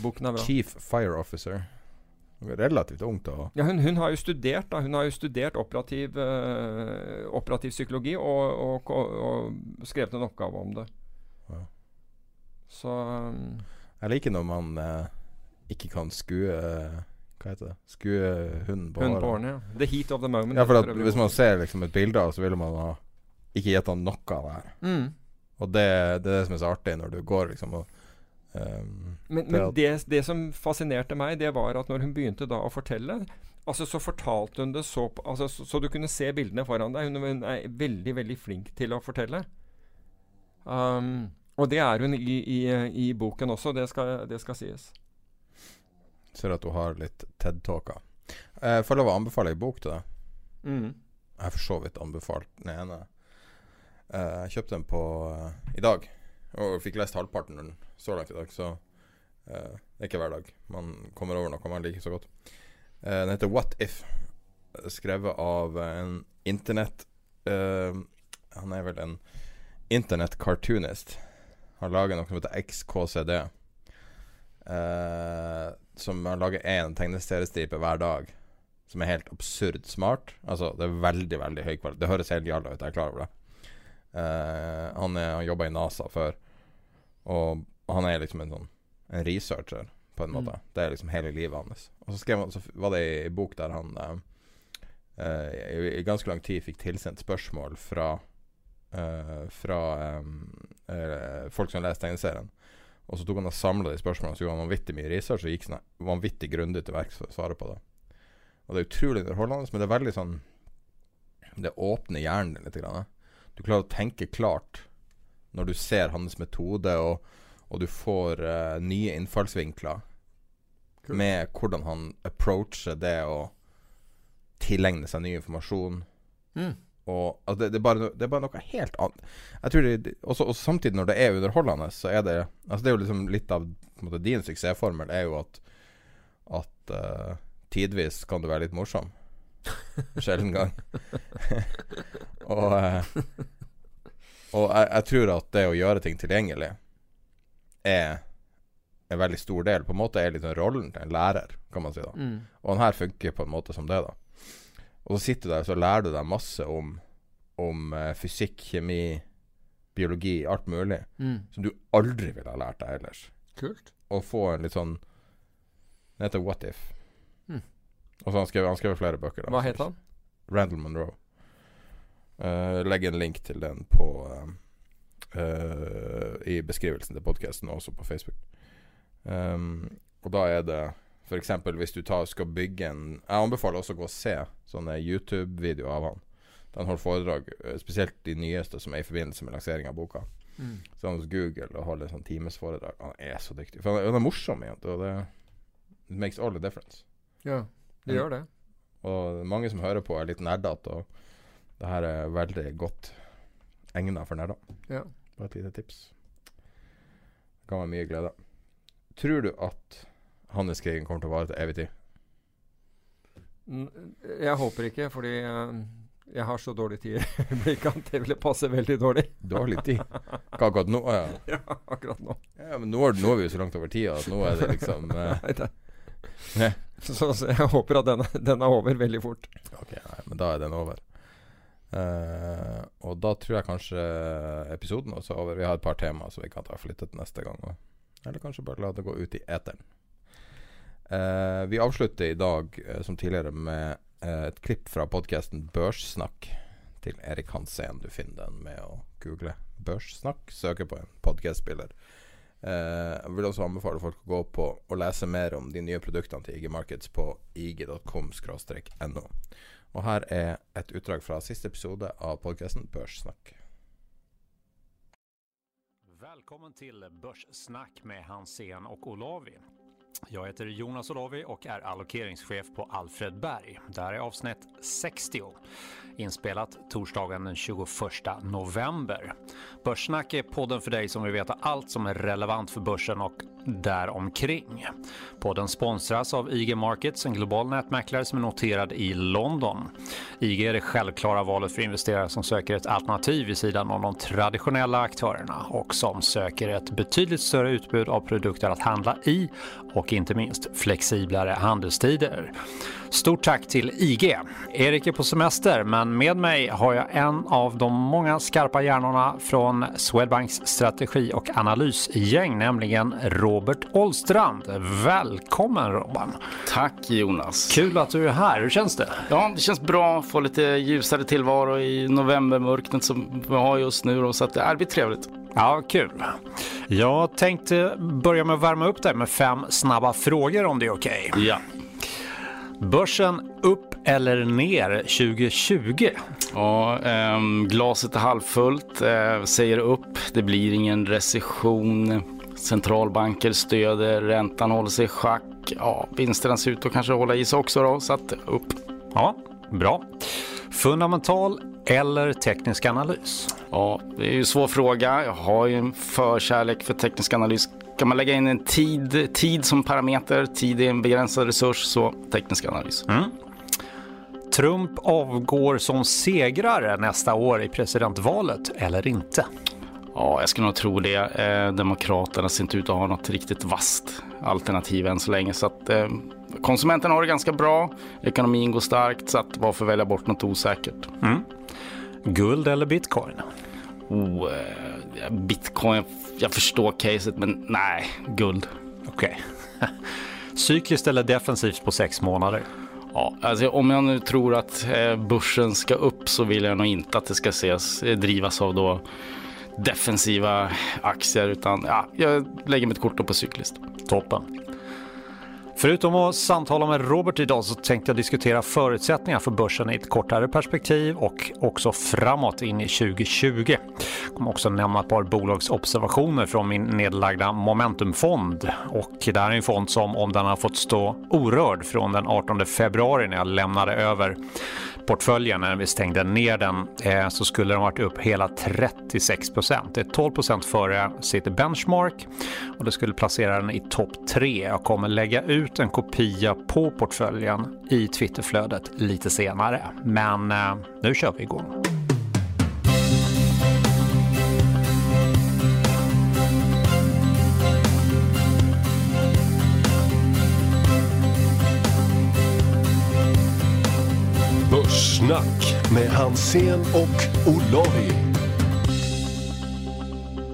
Boken er bra. Chief Fire Officer. Relativt ungt Da. Ja, hun, hun har jo studert da, Hun har jo studert operativ, eh, operativ psykologi og, og, og, og skrevet en oppgave om det. Ja. Så um, Jeg liker når man eh, ikke kan skue eh, Hva heter det? Skue hunden på Hun håret. på årene, ja. The heat of the moment. Ja, for at Hvis man ser liksom et bilde av så ville man ha ikke han noe av det her. mm. Og det, det er det som er så artig når du går liksom og ehm, Men, Det men det, det som fascinerte meg, det var at når hun begynte da å fortelle Altså Så fortalte hun det så altså, så, så du kunne se bildene foran deg. Hun, hun er veldig, veldig flink til å fortelle. Um, og det er hun i, i, i boken også, det skal, det skal sies. Ser at hun har litt TED-talker. Jeg får lov å anbefale ei bok til deg. Mm. Jeg har for så vidt anbefalt den ene. Eh, Jeg kjøpte den på eh, i dag, og fikk lest halvparten av den så langt i dag, så eh, det er ikke hver dag man kommer over noe man liker så godt. Uh, den heter What If, skrevet av en internett Uh, Han er vel en internett-cartoonist. Han lager noe som heter XKCD. Uh, som han lager én tegneseriestripe hver dag som er helt absurd smart. Altså, det er veldig, veldig høy kvalitet. Det høres helt jalla ut, jeg er klar over det. Eh, han, er- han jobba i NASA før, og han er liksom en sånn En researcher, på en måte. Det er liksom hele livet hans. Og så, skrev så var det ei bok der han eh, i, i ganske lang tid fikk tilsendt spørsmål fra uh, Fra um, folk som leser tegneserien. Og så tok han og samla de spørsmålene, så gjorde han vanvittig mye research og gikk sånn vanvittig grundig til verks for å svare på det. Og det er utrolig underholdende, men det er veldig sånn Det åpner hjernen din litt. Grann. Du klarer å tenke klart når du ser hans metode, og, og du får uh, nye innfallsvinkler med hvordan han approacher det å tilegne seg ny informasjon. Mm. Og altså, det, det, er bare, det er bare noe helt annet. Jeg tror det, også, og samtidig når det er underholdende, så er det Altså Det er jo liksom litt av måte, din suksessformel, er jo at At uh, tidvis kan du være litt morsom. Sjelden gang. og eh, og jeg, jeg tror at det å gjøre ting tilgjengelig er en veldig stor del. På en måte er litt sånn rollen til en lærer, kan man si. da Mm. Og den her funker på en måte som det, da. Og så sitter du der og så lærer du deg masse om, om uh, fysikk, kjemi, biologi, alt mulig. Mm. Som du aldri ville ha lært deg ellers. Kult. Og få en litt sånn Det heter What If. Mm. Og så han skrevet, han skrev flere bøker. da Hva het han? Randall Monroe. Uh, legg en link til den på eh, uh, I beskrivelsen til podkasten, og også på Facebook. Um, og da er det f.eks. hvis du tar, skal bygge en Jeg anbefaler også å gå og se sånne YouTube-videoer av han. Han holder foredrag, spesielt de nyeste, som er i forbindelse med lansering av boka. Mm. Så han hos Google og holder sånn timesforedrag. Han er så dyktig. For han er, han er morsom, igjen, og det makes all the difference. Ja, det gjør det. Og mange som hører på, er litt nerdete, og det her er veldig godt egna for nerder. Ja. Bare et lite tips. Det kan være mye glede. Tror du at handelskrigen kommer til å vare til evig tid? Jeg håper ikke, fordi eh, jeg har så dårlig tid i øyeblikket at det ville passe veldig dårlig. Dårlig tid? Hva akkurat nå? Ja. Ja, akkurat nå. ja, men nå er, nå er vi jo så langt over tida at nå er det liksom eh, Så, så jeg håper at den, den er over veldig fort. Ok, nei, men da er den over. Uh, og da tror jeg kanskje episoden også er over. Vi har et par temaer som vi kan ta flyttet neste gang. Også. eller kanskje bare la det gå ut i eteren. Uh, vi avslutter i dag uh, som tidligere med et klipp fra podkasten Børssnakk til Erik Hansen. Du finner den med å google Børssnakk. Søke på en podkastspiller. Eh, jeg vil også anbefale folk å gå på og lese mer om de nye produktene til IG Markets på ig.com-no. Og her er et utdrag fra siste episode av podkasten Børssnakk. Velkommen til Børssnakk med Hansen og Olavi. Jag heter Jonas Olavi och är allokeringschef på Alfred Berg. Det här är avsnitt 60, inspelat torsdagen den 21 november. Börssnack är podden för dig som vill veta allt som är relevant för börsen och däromkring. Podden sponsras av IG Markets, en global nätmäklare som är noterad i London. IG är det självklara valet för investerare som söker ett alternativ vid sidan av de traditionella aktörerna och som söker ett betydligt större utbud av produkter att handla i och inte minst flexiblare handelstider. Stort tack till IG. Erik är på semester, men med mig har jag en av de många skarpa hjärnorna från Swedbanks strategi och analysgäng, nämligen Robert Ollstrand. Välkommen Robban! Tack Jonas. Kul att du är här. Hur känns det? Ja, det känns bra att få lite ljusare tillvaro i novembermörknet som vi har just nu. Då, så att det blir trevligt. Ja, kul. Jag tänkte börja med att värma upp dig med fem snabba frågor om det är okej. Ja. Börsen upp eller ner 2020? Ja, eh, glaset är halvfullt, eh, säger upp. Det blir ingen recession. Centralbanker stöder, räntan håller sig i schack. Ja, vinsterna ser ut att kanske hålla i sig också då, så att upp. Ja, bra. Fundamental eller teknisk analys? Ja, det är ju en svår fråga. Jag har ju en förkärlek för teknisk analys. Kan man lägga in en tid, tid som parameter, tid är en begränsad resurs, så teknisk analys. Mm. Trump avgår som segrare nästa år i presidentvalet eller inte? Ja, jag skulle nog tro det. Eh, Demokraterna ser inte ut att ha något riktigt vasst alternativ än så länge. Så att, eh, konsumenterna har det ganska bra. Ekonomin går starkt, så att varför välja bort något osäkert? Mm. Guld eller bitcoin? Oh, eh, bitcoin, jag förstår caset, men nej, guld. Okej. Cykliskt eller defensivt på sex månader? Ja, alltså om jag nu tror att eh, börsen ska upp så vill jag nog inte att det ska ses, eh, drivas av då defensiva aktier utan ja, jag lägger mitt kort då på cyklist. Toppen. Förutom att samtala med Robert idag så tänkte jag diskutera förutsättningar för börsen i ett kortare perspektiv och också framåt in i 2020. Jag kommer också nämna ett par bolagsobservationer från min nedlagda Momentumfond. Och det här är en fond som om den har fått stå orörd från den 18 februari när jag lämnade över portföljen när vi stängde ner den eh, så skulle den varit upp hela 36 procent. Det är 12 procent före sitt benchmark och det skulle placera den i topp 3. Jag kommer lägga ut en kopia på portföljen i Twitterflödet lite senare. Men eh, nu kör vi igång. Börssnack med Hansen och Olavi.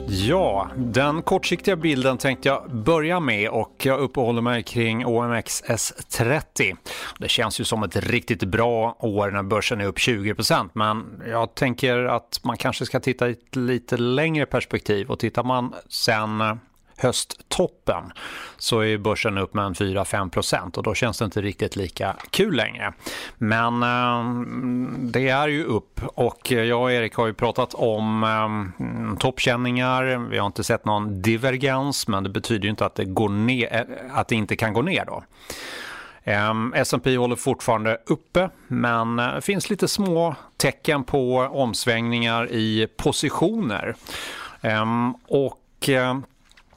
Ja, den kortsiktiga bilden tänkte jag börja med och jag uppehåller mig kring OMXS30. Det känns ju som ett riktigt bra år när börsen är upp 20% men jag tänker att man kanske ska titta i ett lite längre perspektiv och tittar man sen hösttoppen så är börsen upp med en 4-5% och då känns det inte riktigt lika kul längre. Men eh, det är ju upp och jag och Erik har ju pratat om eh, toppkänningar. Vi har inte sett någon divergens men det betyder ju inte att det, går ner, eh, att det inte kan gå ner då. Um, S&P håller fortfarande uppe men det finns lite små tecken på omsvängningar i positioner. Um, och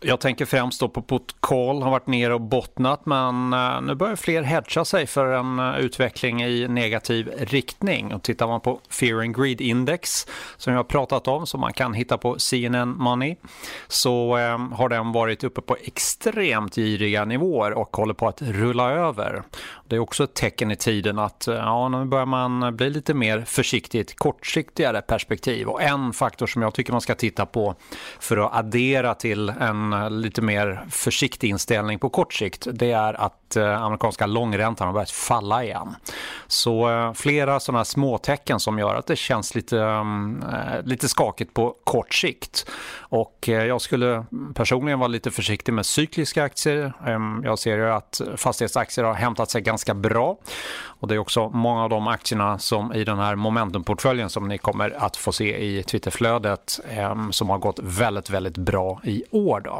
jag tänker främst på Potkol, har varit nere och bottnat men uh, nu börjar fler hedga sig för en uh, utveckling i negativ riktning. Och tittar man på Fear and Greed Index som jag har pratat om som man kan hitta på CNN Money så um, har den varit uppe på extremt giriga nivåer och håller på att rulla över. Det är också ett tecken i tiden att uh, ja, nu börjar man bli lite mer et kortsiktigare perspektiv och en faktor som jag tycker man ska titta på för att addera till en lite mer försiktig inställning på kort sikt det är att eh, amerikanska långräntan har börjat falla igen. Så eh, flera sådana småtecken som gör att det känns lite, mm, eh, lite skakigt på kort sikt. Och jag skulle personligen vara lite försiktig med cykliska aktier. Ehm, jag ser ju att fastighetsaktier har hämtat sig ganska bra. Och det är också många av de aktierna som i den här momentumportföljen som ni kommer att få se i Twitterflödet ehm, som har gått väldigt, väldigt bra i år. Då.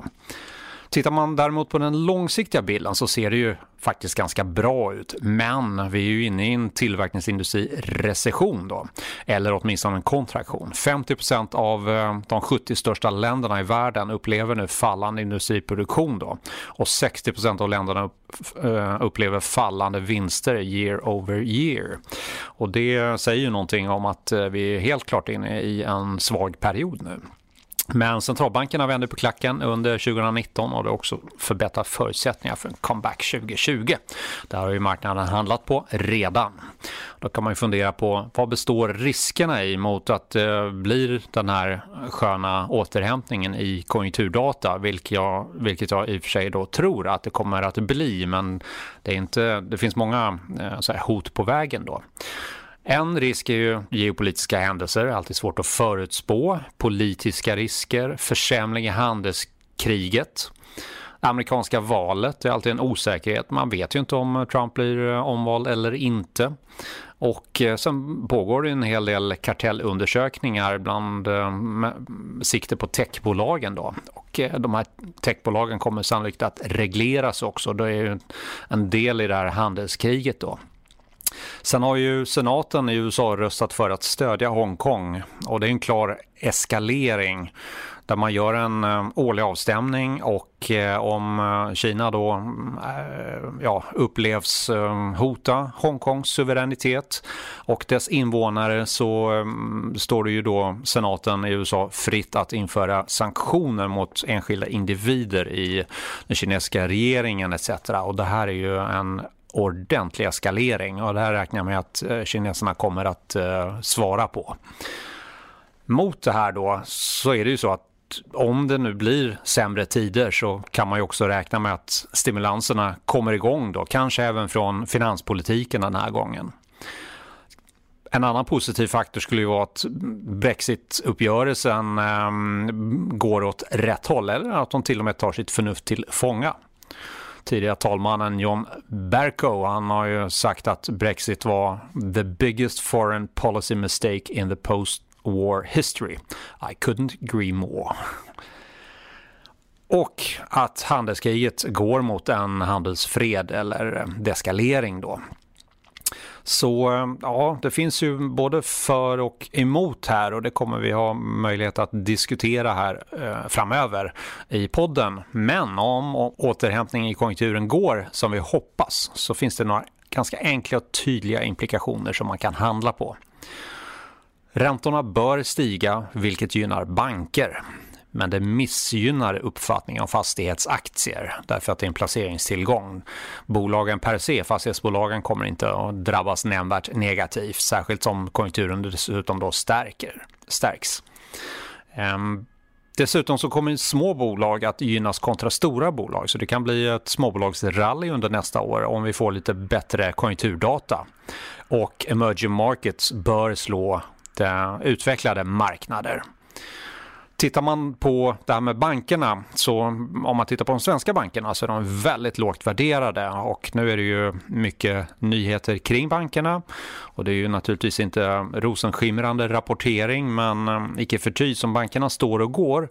Tittar man däremot på den långsiktiga bilden så ser det ju faktiskt ganska bra ut. Men vi är ju inne i en tillverkningsindustri-recession då. Eller åtminstone en kontraktion. 50% av eh, de 70 största länderna i världen upplever nu fallande industriproduktion då. Och 60% av länderna eh, upplever fallande vinster year over year. Och det säger ju någonting om att eh, vi är helt klart inne i en svag period nu. Men centralbankerna vände på klacken under 2019 och det har också förbättrat förutsättningar för en comeback 2020. Där har ju marknaden handlat på redan. Då kan man ju fundera på vad består riskerna i mot att det eh, blir den här sköna återhämtningen i konjunkturdata, vilket jag, vilket jag i och för sig då tror att det kommer att bli, men det, är inte, det finns många eh, hot på vägen då. En risk är ju geopolitiska händelser, alltid svårt att förutspå. Politiska risker, försämring i handelskriget. Amerikanska valet är alltid en osäkerhet. Man vet ju inte om Trump blir eh, omvald eller inte. Och eh, sen pågår det en hel del kartellundersökningar bland eh, sikte på techbolagen då. Och de här techbolagen kommer sannolikt att regleras också. Det är ju en del i det här handelskriget då. Sen har ju senaten i USA röstat för att stödja Hongkong och det är en klar eskalering där man gör en eh, årlig avstämning och eh, om eh, Kina då ja, upplevs hota Hongkongs suveränitet och dess invånare så står det ju då senaten i USA fritt att införa sanktioner mot enskilda individer i den kinesiska regeringen etc. Och det här är ju en ordentlig eskalering og det her regner jeg med at kineserne kommer att uh, svara på. Mot det her då så är det ju så att om det nu blir sämre tider så kan man ju också räkna med att stimulanserna kommer igång då, kanske även från finanspolitiken den här gången. En annen positiv faktor skulle ju vara att Brexit-uppgörelsen eh, går åt rätt håll eller att de till och med tar sitt förnuft till fånga tidigare talmannen John Bercow. Han har ju sagt att Brexit var the biggest foreign policy mistake in the post-war history. I couldn't agree more. Och att handelskriget går mot en handelsfred eller deskalering då. Så ja, det finns ju både för och emot här och det kommer vi ha möjlighet att diskutera här eh, framöver i podden. Men om återhämtningen i konjunkturen går som vi hoppas så finns det några ganska enkla och tydliga implikationer som man kan handla på. Räntorna bör stiga vilket gynnar banker men det missgynnar uppfattningen om fastighetsaktier därför att det är en placeringstillgång. Bolagen per se, fastighetsbolagen kommer inte att drabbas nämnvärt negativt särskilt som konjunkturen dessutom då stärker, stärks. Um, Dessutom så kommer små bolag att gynnas kontra stora bolag så det kan bli ett småbolagsrally under nästa år om vi får lite bättre konjunkturdata. Och emerging markets bör slå utvecklade marknader. Tittar man på det här med bankerna så om man tittar på de svenska bankerna så är de väldigt lågt värderade. Och nu är det ju mycket nyheter kring bankerna. Och det är ju naturligtvis inte rosenskimrande rapportering men eh, icke förty som bankerna står och går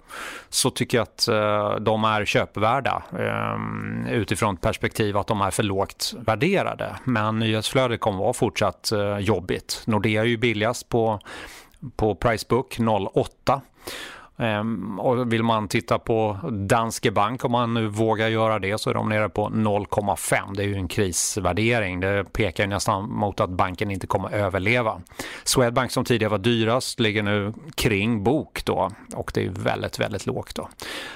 så tycker jag att eh, de är köpvärda eh, utifrån ett perspektiv att de är för lågt värderade. Men nyhetsflödet kommer vara fortsatt jobbigt. Nordea är ju billigast på på Pricebook 08 Um, och vill man titta på Danske Bank, om man nu vågar göra det, så är de nere på 0,5. Det är ju en krisvärdering. Det pekar ju nästan mot att banken inte kommer överleva. Swedbank som tidigare var dyrast ligger nu kring bok då och det är väldigt, väldigt lågt då.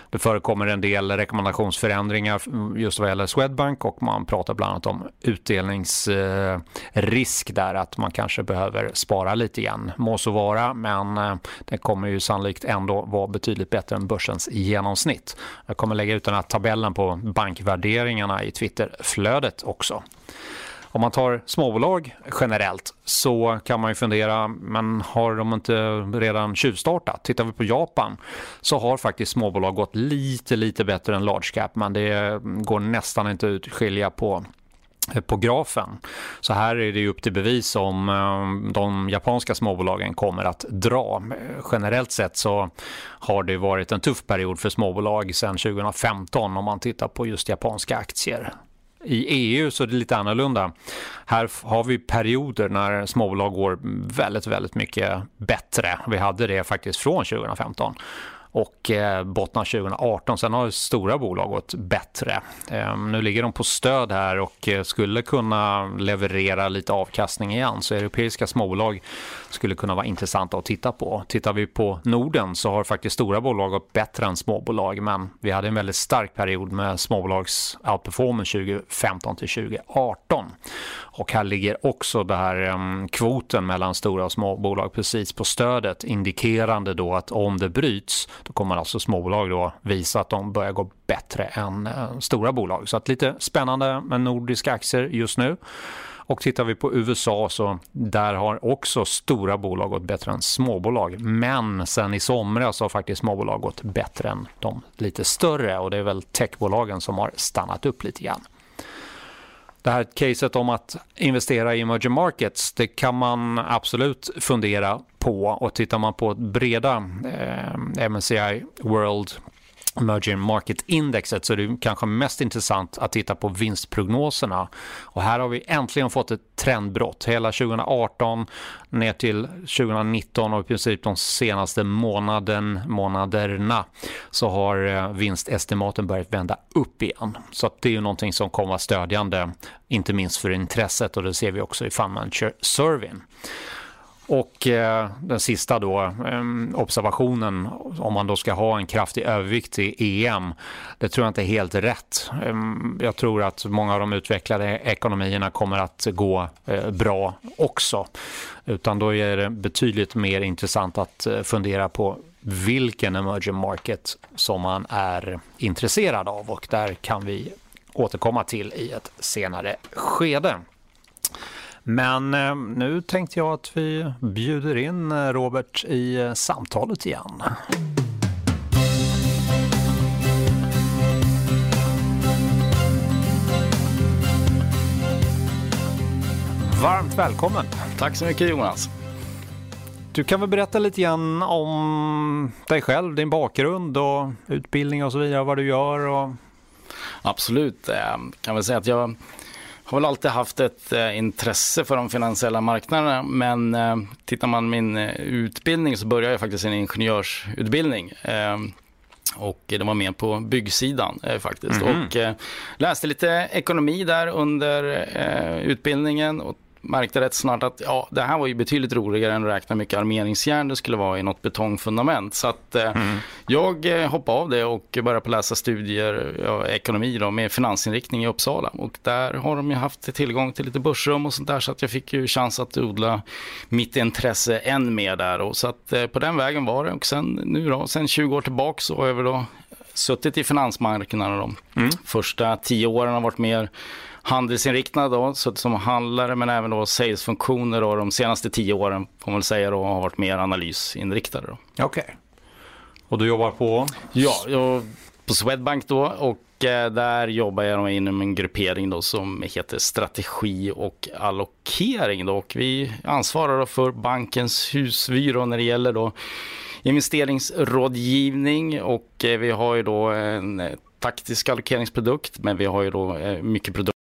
Det förekommer en del rekommendationsförändringar just vad gäller Swedbank och man pratar bland annat om utdelningsrisk där att man kanske behöver spara lite igen. Må så vara, men eh, det kommer ju sannolikt ändå var betydligt bättre än börsens genomsnitt. Jag kommer lägga ut den här tabellen på bankvärderingarna i Twitterflödet också. Om man tar småbolag generellt så kan man ju fundera, men har de inte redan tjuvstartat? Tittar vi på Japan så har faktiskt småbolag gått lite, lite bättre än large cap, men det går nästan inte att skilja på på grafen. Så här är det upp till bevis om eh, de japanska småbolagen kommer att dra. Generellt sett så har det varit en tuff period för småbolag sedan 2015 om man tittar på just japanska aktier. I EU så är det lite annorlunda. Här har vi perioder när småbolag går väldigt, väldigt mycket bättre. Vi hade det faktiskt från 2015 och eh, bottnar 2018. Sen har stora bolag gått bättre. Eh, nu ligger de på stöd här och eh, skulle kunna leverera lite avkastning igen. Så europeiska småbolag skulle kunna vara intressanta att titta på. Tittar vi på Norden så har faktiskt stora bolag gått bättre än småbolag. Men vi hade en väldigt stark period med småbolags outperformance 2015 till 2018. Och här ligger också det här um, kvoten mellan stora och småbolag precis på stödet indikerande då att om det bryts då kommer alltså småbolag då visa att de börjar gå bättre än uh, stora bolag. Så att lite spännande med nordiska aktier just nu. Och tittar vi på USA så där har också stora bolag gått bättre än småbolag. Men sen i somras har faktiskt småbolag gått bättre än de lite större och det är väl techbolagen som har stannat upp lite grann det här caset om att investera i emerging markets, det kan man absolut fundera på. Och tittar man på breda eh, MSCI World Emerging Market Indexet så är det kanske mest intressant att titta på vinstprognoserna. Och här har vi äntligen fått ett trendbrott. Hela 2018 ner till 2019 och i princip de senaste månaden, månaderna så har eh, vinstestimaten börjat vända upp igen. Så det är ju någonting som kommer vara stödjande, inte minst för intresset och det ser vi också i Fund Manager Surveyn. Och eh, den sista då, eh, observationen om man då ska ha en kraftig övervikt i EM, det tror jag inte är helt rätt. Eh, jag tror att många av de utvecklade ekonomierna kommer att gå eh, bra också. Utan då är det betydligt mer intressant att eh, fundera på vilken emerging market som man är intresserad av och där kan vi återkomma till i ett senare skede. Men eh, nu tänkte jag att vi bjuder in eh, Robert i eh, samtalet igen. Varmt välkommen! Tack så mycket Jonas! Du kan väl berätta lite grann om dig själv, din bakgrund och utbildning och så vidare, vad du gör? Och... Absolut, jag kan väl säga att jag har väl alltid haft ett eh, intresse för de finansiella marknaderna. Men eh, tittar man min eh, utbildning så började jag faktiskt en ingenjörsutbildning. Eh, och det var mer på byggsidan faktiskt. -hmm. Och läste lite ekonomi där under utbildningen. Och märkte rätt snart att ja, det här var ju betydligt roligare än att räkna mycket armeringsjärn det skulle vara i något betongfundament. Så att eh, jag eh, hoppade av det och började på läsa studier, ja, ekonomi då, med finansinriktning i Uppsala. Och där har de ju haft tillgång till lite börsrum och sånt där så att jag fick ju chans att odla mitt intresse än mer där. Och så att eh, på den vägen var det. Och sen nu då, sen 20 år tillbaka så har jag väl då suttit i finansmarknaden de första tio åren har varit mer handelsinriktad då, så som handlare men även då salesfunktioner då, de senaste tio åren får man väl säga då har varit mer analysinriktade Okej. Okay. Och du jobbar på? Ja, jag på Swedbank då och eh, där jobbar jag då inom en gruppering då som heter strategi och allokering då och vi ansvarar då för bankens husvy då när det gäller då investeringsrådgivning och eh, vi har ju då en taktisk allokeringsprodukt men vi har ju då eh, mycket produkter